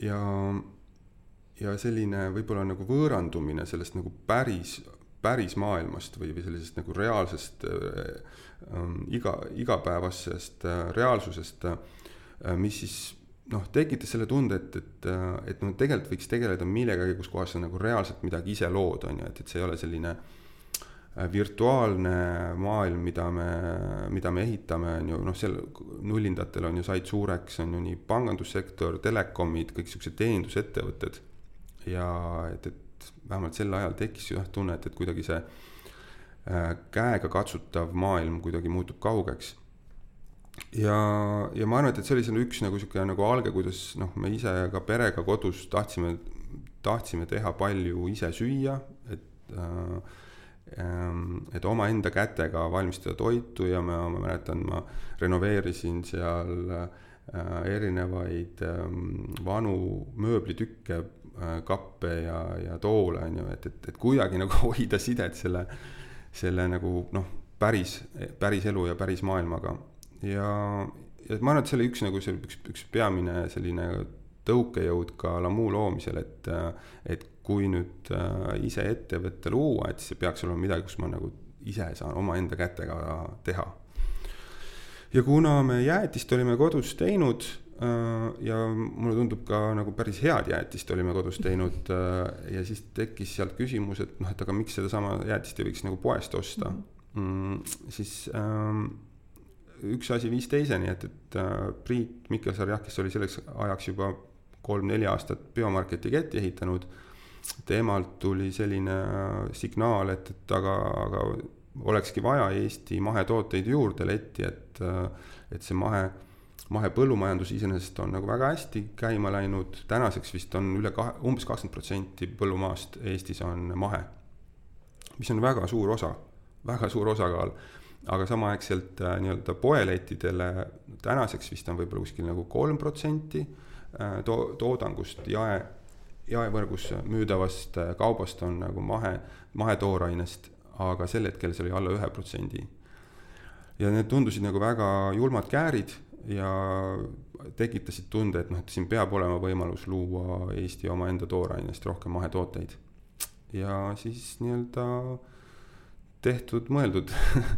ja, ja selline võib-olla nagu võõrandumine sellest nagu päris päris maailmast või, või sellisest nagu reaalsest äh, iga, igapäevasest äh, reaalsusest äh,, mis siis noh, tekitas selle tunde, et, et, äh, et noh, tegelikult võiks tegeleda millegagi, kus kohas sa nagu reaalselt midagi ise lood, on ju, et, et see ei ole selline virtuaalne maailm, mida me, mida me ehitame, on ju, noh, seal nullindatel on ju said suureks, on ju nii pangandussektor, telekomid, kõik siuksed teenindusettevõtted. ja et, et vähemalt sel ajal tekkis jah tunne, et, et kuidagi see äh, käega maailm kuidagi muutub kaugeks. ja, ja ma arvan, et, et see oli selline üks nagu sihuke nagu alge, kuidas noh, me ise ka perega kodus tahtsime, tahtsime teha palju ise süüa, et äh, ähm, et omaenda kätega valmistada toitu ja ma, ma mäletan, ma renoveerisin seal äh, erinevaid ähm, vanu mööblitükke Äh, kappe ja, ja toole, on ju, et, et, et kuidagi nagu hoida sidet selle, selle nagu noh, päris, päris elu ja päris maailmaga. ja, ja ma arvan, et see oli üks nagu see üks, üks peamine selline tõukejõud ka Lamu loomisel, et, et kui nüüd äh, ise ettevõtte luua, et siis see peaks olema midagi, kus ma nagu ise saan omaenda kätega teha. ja kuna me jäätist olime kodus teinud ja mulle tundub ka nagu päris head jäätist olime kodus teinud äh, ja siis tekkis sealt küsimus, et noh, et aga miks sedasama jäätist ei võiks nagu poest osta mm,. siis ähm, üks asi viis teiseni, et, et äh, Priit Mikkelsaar jah, kes oli selleks ajaks juba kolm-neli aastat biomarketi ketti ehitanud. temalt tuli selline signaal, et, et aga, aga olekski vaja Eesti mahetooteid juurde letti, et, et see mahe mahepõllumajandus iseenesest on nagu väga hästi käima läinud, tänaseks vist on üle kahe, umbes kakskümmend protsenti põllumaast Eestis on mahe. mis on väga suur osa, väga suur osakaal, aga samaaegselt äh, nii-öelda poelettidele tänaseks vist on võib-olla kuskil nagu kolm protsenti äh, to-, toodangust jae, jaevõrgus müüdavast äh, kaubast on nagu mahe, mahetoorainest, aga sel hetkel see oli alla ühe protsendi. ja need tundusid nagu väga julmad käärid ja tekitasid tunde, et noh, et siin peab olema võimalus luua Eesti omaenda toorainest rohkem mahetooteid. ja siis nii-öelda tehtud, mõeldud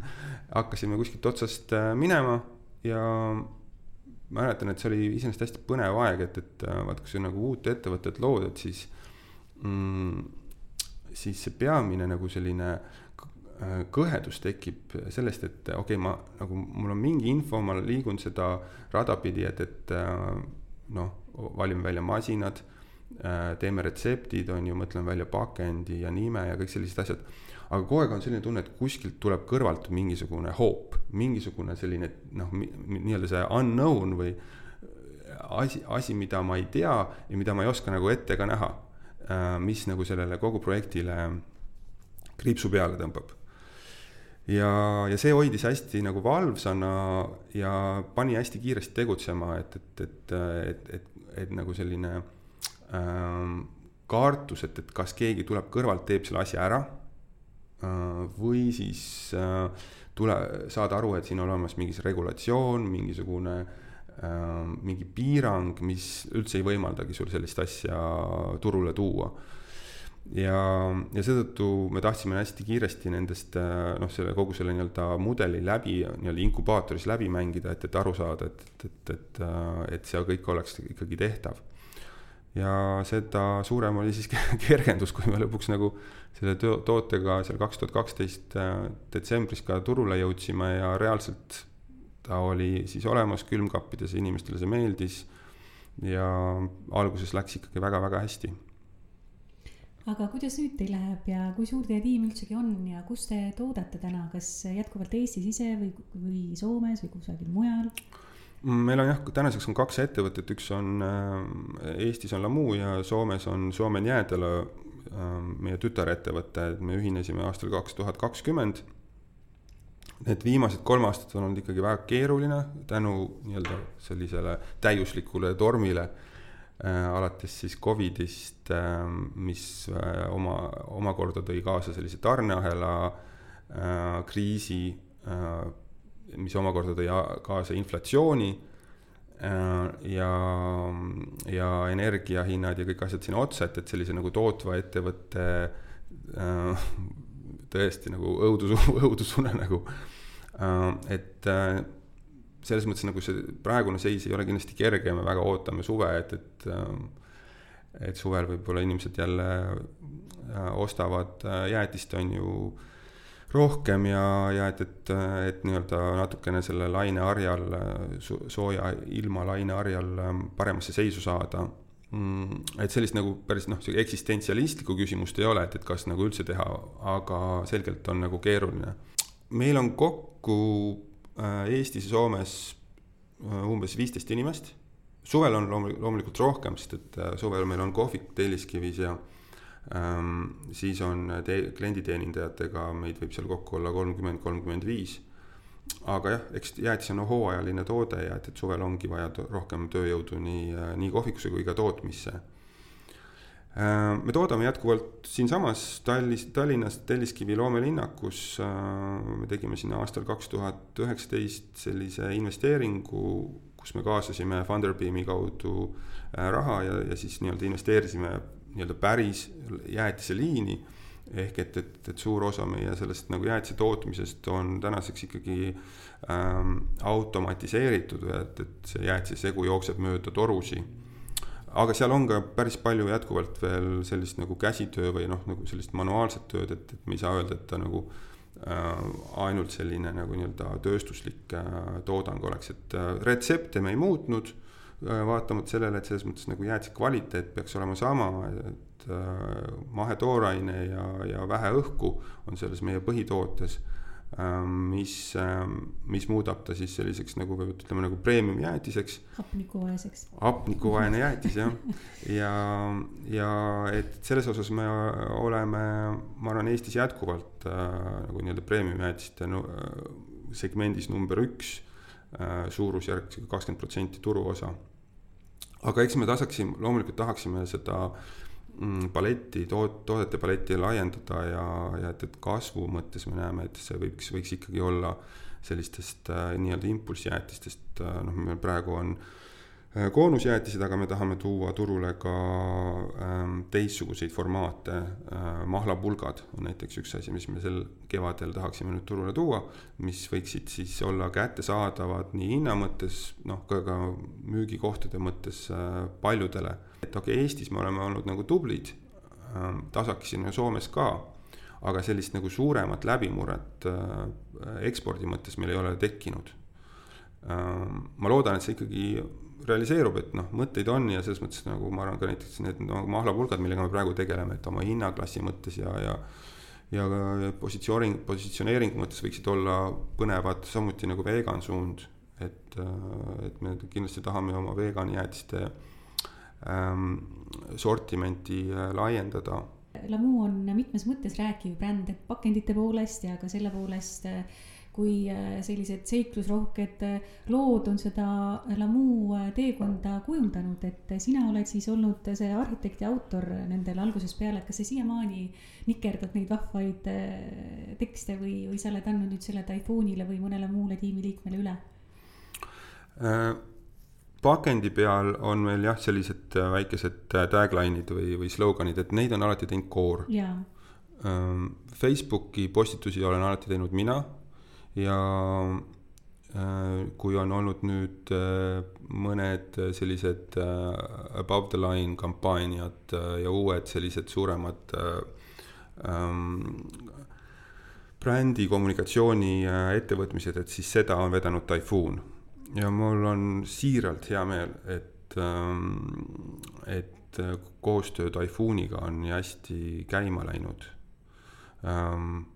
hakkasime kuskilt otsast äh, minema ja mäletan, et see oli iseenesest hästi põnev aeg, et, et äh, vaat kui sa nagu uut ettevõtet lood, et siis mm, siis see peamine nagu selline Äh, kõhedus tekib sellest, et okei okay,, ma nagu, mul on mingi info, ma liigun seda rada pidi, et, et äh, noh, valime välja masinad, äh, teeme retseptid, on ju, mõtleme välja pakendi ja nime ja kõik sellised asjad. aga kogu aeg on selline tunne, et kuskilt tuleb kõrvalt mingisugune hoop, mingisugune selline noh, nii-öelda see unknown või asi, asi, mida ma ei tea ja mida ma ei oska nagu ette ka näha. mis nagu sellele kogu projektile kriipsu peale tõmbab ja, ja see hoidis hästi nagu valvsana ja pani hästi kiiresti tegutsema, et, et, et, et, et, et nagu selline ähm, kartus, et, et kas keegi tuleb kõrvalt, teeb selle asja ära äh,. või siis äh, tule, saada aru, et siin on olemas mingi regulatsioon, mingisugune äh, mingi piirang, mis üldse ei võimaldagi sul sellist asja turule tuua ja, ja seetõttu me tahtsime hästi kiiresti nendest noh, selle kogu selle nii-öelda mudeli läbi nii-öelda inkubaatoris läbi mängida, et, et aru saada, et, et, et, et, et see kõik oleks ikkagi tehtav ja seda suurem oli siis kergendus, kui me lõpuks nagu selle tootega seal kaks tuhat kaksteist äh, detsembris ka turule jõudsime ja reaalselt ta oli siis olemas külmkappides, inimestele see meeldis. ja alguses läks ikkagi väga-väga hästi. Aga kuidas nüüd teil läheb ja kui suur teie tiim üldsegi on ja kus te toodate täna, kas jätkuvalt Eestis ise või, või Soomes või kusagil mujal? meil on jah, tänaseks on kaks ettevõtet, üks on äh, Eestis on Lamu ja Soomes on Suomen Jäädela äh, meie tütarettevõte, et me ühinesime aastal kaks tuhat kakskümmend. Need viimased kolm aastat on olnud ikkagi väga keeruline tänu nii-öelda sellisele täiuslikule tormile äh,. Alates siis Covidist äh,, mis äh, oma, omakorda tõi kaasa sellise tarneahela äh, kriisi äh, mis omakorda tõi kaasa inflatsiooni äh, ja, ja energiahinnad ja kõik asjad sinna otsa, et, et sellise nagu tootva ettevõtte äh, tõesti nagu õudus, õudusune nagu, äh, et selles mõttes nagu see praegune seis ei ole kindlasti kerge, me väga ootame suve, et, et et suvel võib-olla inimesed jälle ostavad jäätist, on ju rohkem ja, ja et, et, et nii-öelda natukene selle laineharjal, sooja ilma laineharjal ähm, paremasse seisu saada. Mm, et sellist nagu päris noh, eksistentsialistlikku küsimust ei ole, et, et kas nagu üldse teha, aga selgelt on nagu keeruline. meil on kokku äh, Eestis ja Soomes äh, umbes viisteist inimest. suvel on loomulikult rohkem, sest et äh, suvel meil on kohvik Telliskivis ja Ähm, siis on te-, klienditeenindajatega meid võib seal kokku olla kolmkümmend, kolmkümmend viis. aga jah, eks jäätis on hooajaline toode ja et, et suvel ongi vaja rohkem tööjõudu nii, äh, nii kohvikusse kui ka tootmisse. Ähm, me toodame jätkuvalt siinsamas Tallis, Tallinnas Telliskivi loomelinnakus. Äh, me tegime sinna aastal kaks tuhat üheksateist sellise investeeringu, kus me kaasasime Funderbeami kaudu äh, raha ja, ja siis nii-öelda investeerisime nii-öelda päris jäätiseliini. ehk et, et, et suur osa meie sellest nagu jäätise tootmisest on tänaseks ikkagi ähm, automatiseeritud, et, et see jäätisesegu jookseb mööda torusi aga seal on ka päris palju jätkuvalt veel sellist nagu käsitöö või noh, nagu sellist manuaalset tööd, et, et me ei saa öelda, et ta nagu äh, ainult selline nagu nii-öelda tööstuslik äh, toodang oleks, et äh, retsepte me ei muutnud vaatamata sellele, et selles mõttes nagu jäätise kvaliteet peaks olema sama, et mahetooraine ja, ja vähe õhku on selles meie põhitootes mis, ähm, mis muudab ta siis selliseks nagu ütleme nagu premium jäätiseks. hapnikuvaeseks. hapnikuvaene jäätis jah, ja, ja et selles osas me oleme, ma arvan, Eestis jätkuvalt äh, nagu nii-öelda premium jäätiste no, segmendis number üks äh,, suurusjärk kakskümmend protsenti turuosa aga eks me tasaksime, loomulikult tahaksime seda mm, paletti, toot-, toodete paletti laiendada ja, ja et, et kasvu mõttes me näeme, et see võiks, võiks ikkagi olla sellistest äh, nii-öelda impulssjäätistest äh,, noh, meil praegu on Äh, koonusjäätised, aga me tahame tuua turule ka ähm, teistsuguseid formaate äh,. mahlapulgad on näiteks üks asi, mis me sel kevadel tahaksime nüüd turule tuua, mis võiksid siis olla kättesaadavad nii hinna mõttes, noh, ka, ka müügikohtade mõttes äh, paljudele. Et okei okay,, Eestis me oleme olnud nagu tublid äh,, tasakesi on ju Soomes ka aga sellist nagu suuremat läbimurret äh, ekspordi mõttes meil ei ole tekkinud äh,. ma loodan, et see ikkagi realiseerub, et noh, mõtteid on ja selles mõttes nagu ma arvan ka näiteks need no, mahlapulgad, millega me praegu tegeleme, et oma hinnaklassi mõttes ja, ja ja ka positsiooni, positsioneeringu mõttes võiksid olla põnevad samuti nagu vegan suund. et, et me kindlasti tahame oma vegan jäätiste ähm, sortimenti äh, laiendada. Lamu on mitmes mõttes rääkiv bränd, et pakendite poolest ja ka selle poolest äh, kui äh, sellised seiklusrohked äh, lood on seda Lamu äh, teekonda kujundanud, et sina oled siis olnud see arhitekt ja autor nendel algusest peale, et kas sa siiamaani nikerdad neid vahvaid tekste või, või sa oled andnud nüüd selle Typhoonile või mõnele muule tiimiliikmele üle? Pakendi peal on meil jah, sellised äh, väikesed tagline'id või, või sloganid, et neid on alati teinud Core. Ähm, Facebooki postitusi olen alati teinud mina ja kui on olnud nüüd mõned sellised above the line kampaaniad ja uued sellised suuremad ähm, brändi kommunikatsiooni ettevõtmised, et siis seda on vedanud Typhoon ja mul on siiralt hea meel, et, ähm, et koostöö Typhooniga on nii hästi käima läinud. Ähm,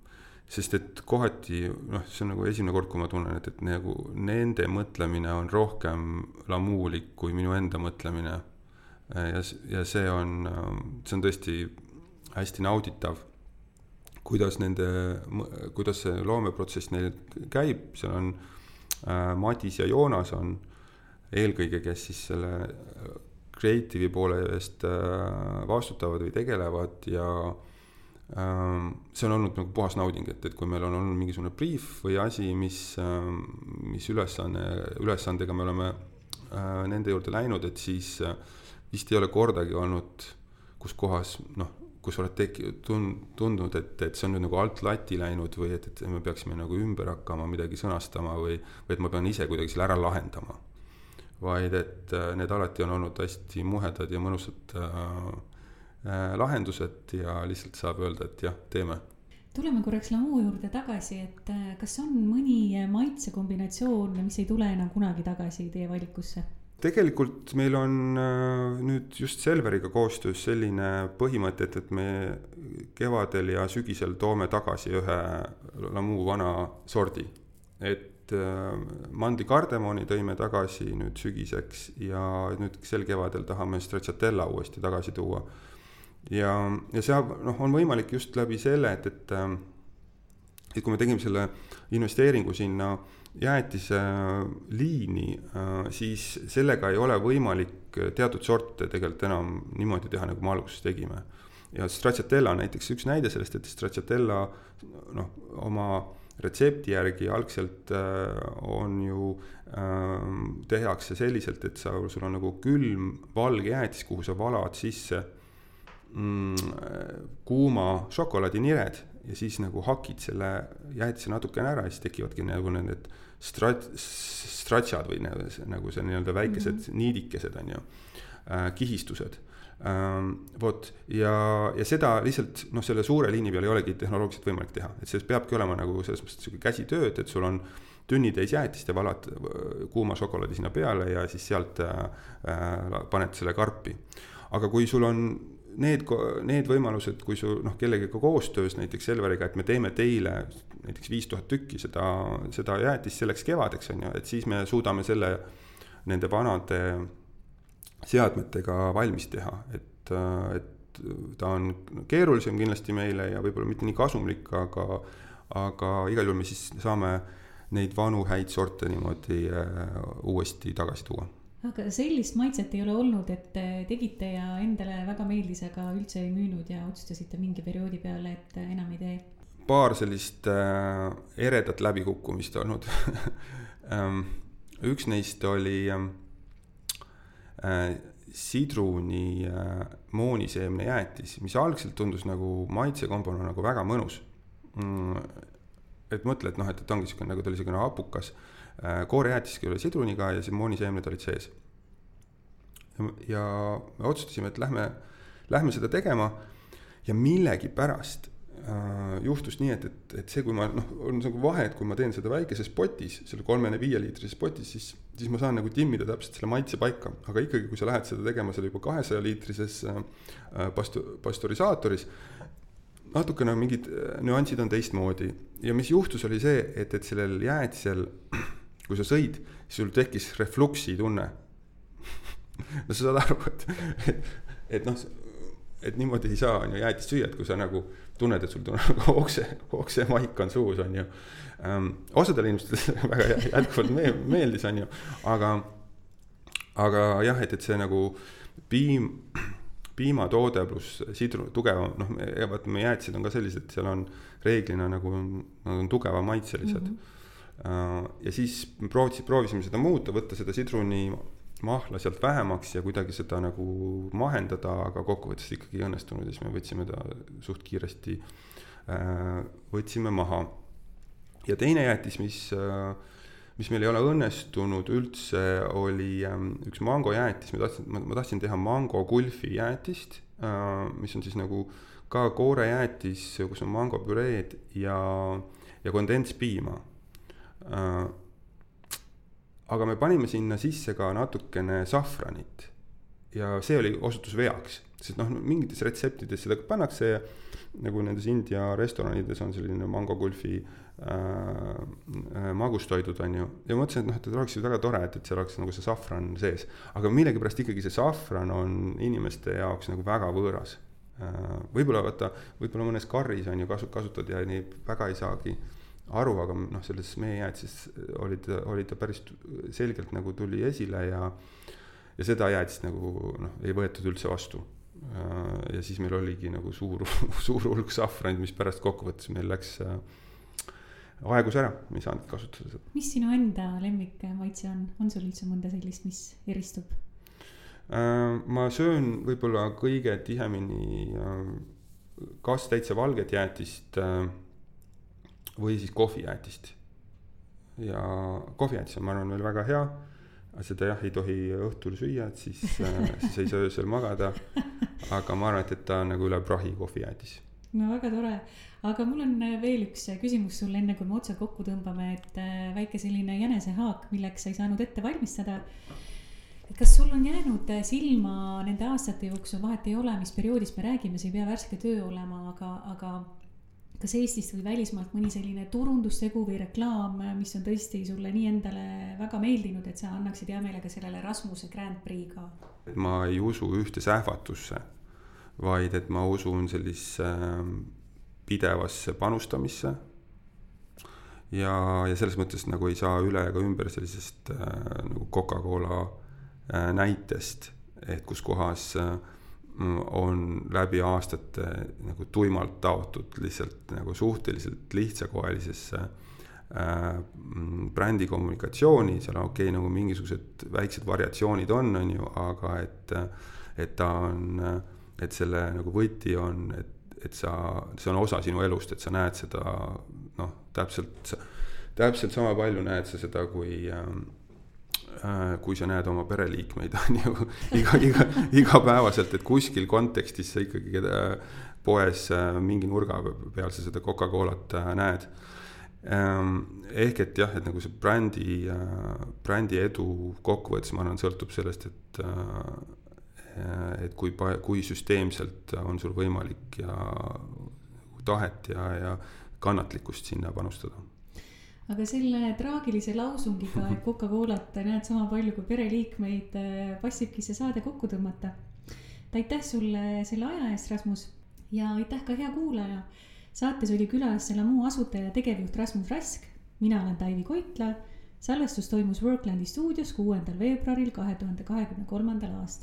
sest et kohati noh, see on nagu esimene kord, kui ma tunnen, et, et nagu nende mõtlemine on rohkem lamuulik kui minu enda mõtlemine. ja, ja see on, ähm, see on tõesti hästi nauditav kuidas nende, kuidas see loomeprotsess neil käib, seal on Madis ja Joonas on eelkõige, kes siis selle creative'i poole eest äh, vastutavad või tegelevad ja ähm, see on olnud nagu puhas nauding, et, et kui meil on olnud mingisugune briif või asi, mis, ähm, mis ülesanne, ülesandega me oleme äh, nende juurde läinud, et siis vist ei ole kordagi olnud, kus kohas noh, kus oled teki-, tun-, tundnud, et, et see on nüüd nagu alt lati läinud või et, et me peaksime nagu ümber hakkama midagi sõnastama või, või et ma pean ise kuidagi selle ära lahendama. vaid et äh, need alati on olnud hästi muhedad ja mõnusad äh, äh, lahendused ja lihtsalt saab öelda, et jah, teeme tuleme korraks lamuu juurde tagasi, et äh, kas on mõni maitsekombinatsioon, mis ei tule enam kunagi tagasi teie valikusse? Tegelikult meil on äh, nüüd just Selveriga koostöös selline põhimõte, et, et me kevadel ja sügisel toome tagasi ühe Lamu vana sordi. et äh, mandi kardemoni tõime tagasi nüüd sügiseks ja nüüd sel kevadel tahame stracciatella uuesti tagasi tuua. ja, ja see noh, on võimalik just läbi selle, et, et, äh, et kui me tegime selle investeeringu sinna äh, jäätiseliini, äh, siis sellega ei ole võimalik teatud sorte tegelikult enam niimoodi teha, nagu me alguses tegime. ja stracciatella on näiteks üks näide sellest, et stracciatella noh, oma retsepti järgi algselt äh, on ju äh,, tehakse selliselt, et sa, sul on nagu külm valge jäätis, kuhu sa valad sisse mm, kuuma šokolaadinired ja siis nagu hakid selle jäätise natukene ära ja siis tekivadki nagu need strat-, stratsad või nagu see, nagu see nii-öelda väikesed mm -hmm. niidikesed on ju äh,, kihistused ähm,. vot ja, ja seda lihtsalt noh, selle suure liini peal ei olegi tehnoloogiliselt võimalik teha, et see peabki olema nagu selles mõttes sihuke käsitööd, et sul on tünnitäis jäätist ja valad äh, kuuma šokolaadi sinna peale ja siis sealt äh, äh, paned selle karpi. aga kui sul on need, need võimalused, kui su noh, kellegagi koostöös näiteks Selveriga, et me teeme teile näiteks viis tuhat tükki seda, seda jäätist selleks kevadeks on ju, et siis me suudame selle nende vanade seadmetega valmis teha, et, et ta on keerulisem kindlasti meile ja võib-olla mitte nii kasumlik, aga, aga igal juhul me siis saame neid vanu häid sorte niimoodi äh, uuesti tagasi tuua aga sellist maitset ei ole olnud, et tegite ja endale väga meeldis, aga üldse ei müünud ja otsustasite mingi perioodi peale, et enam ei tee? paar sellist äh, eredat läbikukkumist olnud ähm, üks neist oli ähm, äh, sidruni äh, mooniseemne jäätis, mis algselt tundus nagu maitsekombona nagu väga mõnus mm,. et mõtle, et noh, et, et ongi siukene nagu ta oli siukene hapukas Äh, koorejäätiski oli sidruniga ja siis mooniseemned olid sees. ja me otsustasime, et lähme, lähme seda tegema. Ja millegipärast äh, juhtus nii, et, et, et see, kui ma noh, on nagu vahe, et kui ma teen seda väikeses potis, selle kolme-viieliitrises potis, siis, siis ma saan nagu timmida täpselt selle maitse paika, aga ikkagi, kui sa lähed seda tegema seal juba kahesaja liitrises äh, pastu-, pastörisaatoris, natukene mingid äh, nüansid on teistmoodi. Ja mis juhtus, oli see, et, et sellel jäätisel kui sa sõid, siis sul tekkis refluksi tunne no sa saad aru, et, et, et noh, et niimoodi ei saa, on ju, jäätist süüa, et kui sa nagu tunned, et sul nagu okse, oksemaik on suus, on ju ähm,. osadele inimestele väga jätkuvalt me, meeldis, on ju, aga, aga jah, et, et see nagu piim, piimatoode pluss sidru, tugevam, noh, vaata meie jäätised on ka sellised, seal on reeglina nagu, nad on tugevamaitselised mm. -hmm ja siis proovisin, proovisime seda muuta, võtta seda sidruni mahla sealt vähemaks ja kuidagi seda nagu mahendada, aga kokkuvõttes ikkagi ei õnnestunud ja siis me võtsime ta suht kiiresti, võtsime maha. ja teine jäätis, mis, mis meil ei ole õnnestunud üldse, oli ähm, üks mangojäätis, ma tahtsin, ma tahtsin teha mango kulfi jäätist, mis on siis nagu ka koorejäätis, kus on mangopüreed ja, ja kondentspiima aga me panime sinna sisse ka natukene safranit. ja see oli, osutus veaks, sest noh, mingites retseptides seda pannakse ja nagu nendes India restoranides on selline mangokulfi äh, äh, magustoidud, on ju. ja mõtlesin, et noh, et oleks ju väga tore, et, et seal oleks nagu see safran sees. aga millegipärast ikkagi see safran on inimeste jaoks nagu väga võõras äh,. võib-olla vaata, võib-olla mõnes karris on ju kasu-, kasutad ja nii väga ei saagi äh, aru, aga noh, selles meie jäätises oli ta, oli ta päris selgelt nagu tuli esile ja ja seda jäätist nagu noh, ei võetud üldse vastu. ja siis meil oligi nagu suur, suur hulk safranit, mis pärast kokkuvõttes meil läks äh, aegus ära, me ei saanud kasutada seda. mis sinu enda lemmikmaitse on, on sul üldse mõnda sellist, mis eristub? Äh, ma söön võib-olla kõige tihemini äh, kas täitsa valget jäätist või siis kohvijäätist. ja kohvijäätis on, ma arvan, veel väga hea, seda jah, ei tohi õhtul süüa, et siis äh, siis ei saa öösel magada. aga ma arvan, et, et ta on nagu üle prahi kohvijäätis. no väga tore, aga mul on äh, veel üks äh, küsimus sulle, enne kui me otsa kokku tõmbame, et väike selline jänesehaak, milleks sa ei saanud ette valmistada et kas sul on jäänud silma nende aastate jooksul, vahet ei ole, mis perioodist me räägime, see ei pea värske töö olema, aga, aga kas Eestist või välismaalt mõni selline turundustegu või reklaam, mis on tõesti sulle nii endale väga meeldinud, et sa annaksid hea meelega sellele Rasmuse Grand Prix ka? ma ei usu ühte sähvatusse, vaid et ma usun sellisesse ähm, pidevasse panustamisse. ja, ja selles mõttes nagu ei saa üle ega ümber sellisest äh, nagu Coca-Cola äh, näitest, et kus kohas äh, on läbi aastate nagu tuimalt taotud lihtsalt nagu suhteliselt lihtsakoelisesse äh, brändi kommunikatsiooni, seal on okei okay,, nagu mingisugused väiksed variatsioonid on, on ju, aga et, et ta on, et selle nagu võti on, et, et sa, see on osa sinu elust, et sa näed seda noh, täpselt, täpselt sama palju näed sa seda, kui äh, kui sa näed oma pereliikmeid, on ju, iga, iga, igapäevaselt, et kuskil kontekstis sa ikkagi keda poes äh, mingi nurga peal sa seda Coca-Colat äh, näed. Ähm, ehk et jah, et nagu see brändi, brändi edu kokkuvõttes, ma arvan, sõltub sellest, et et kui, kui süsteemselt on sul võimalik ja tahet ja, ja kannatlikkust sinna panustada aga selle traagilise lausungiga, et Coca-Colat näed sama palju kui pereliikmeid, äh, passibki see saade kokku tõmmata. aitäh sulle selle aja eest, Rasmus ja aitäh ka hea kuulaja. saates oli külas Selamu asutaja ja tegevjuht Rasmus Rask, mina olen Taivi Koitla. salvestus toimus Worklandi stuudios kuuendal veebruaril kahe tuhande kahekümne kolmandal aastal.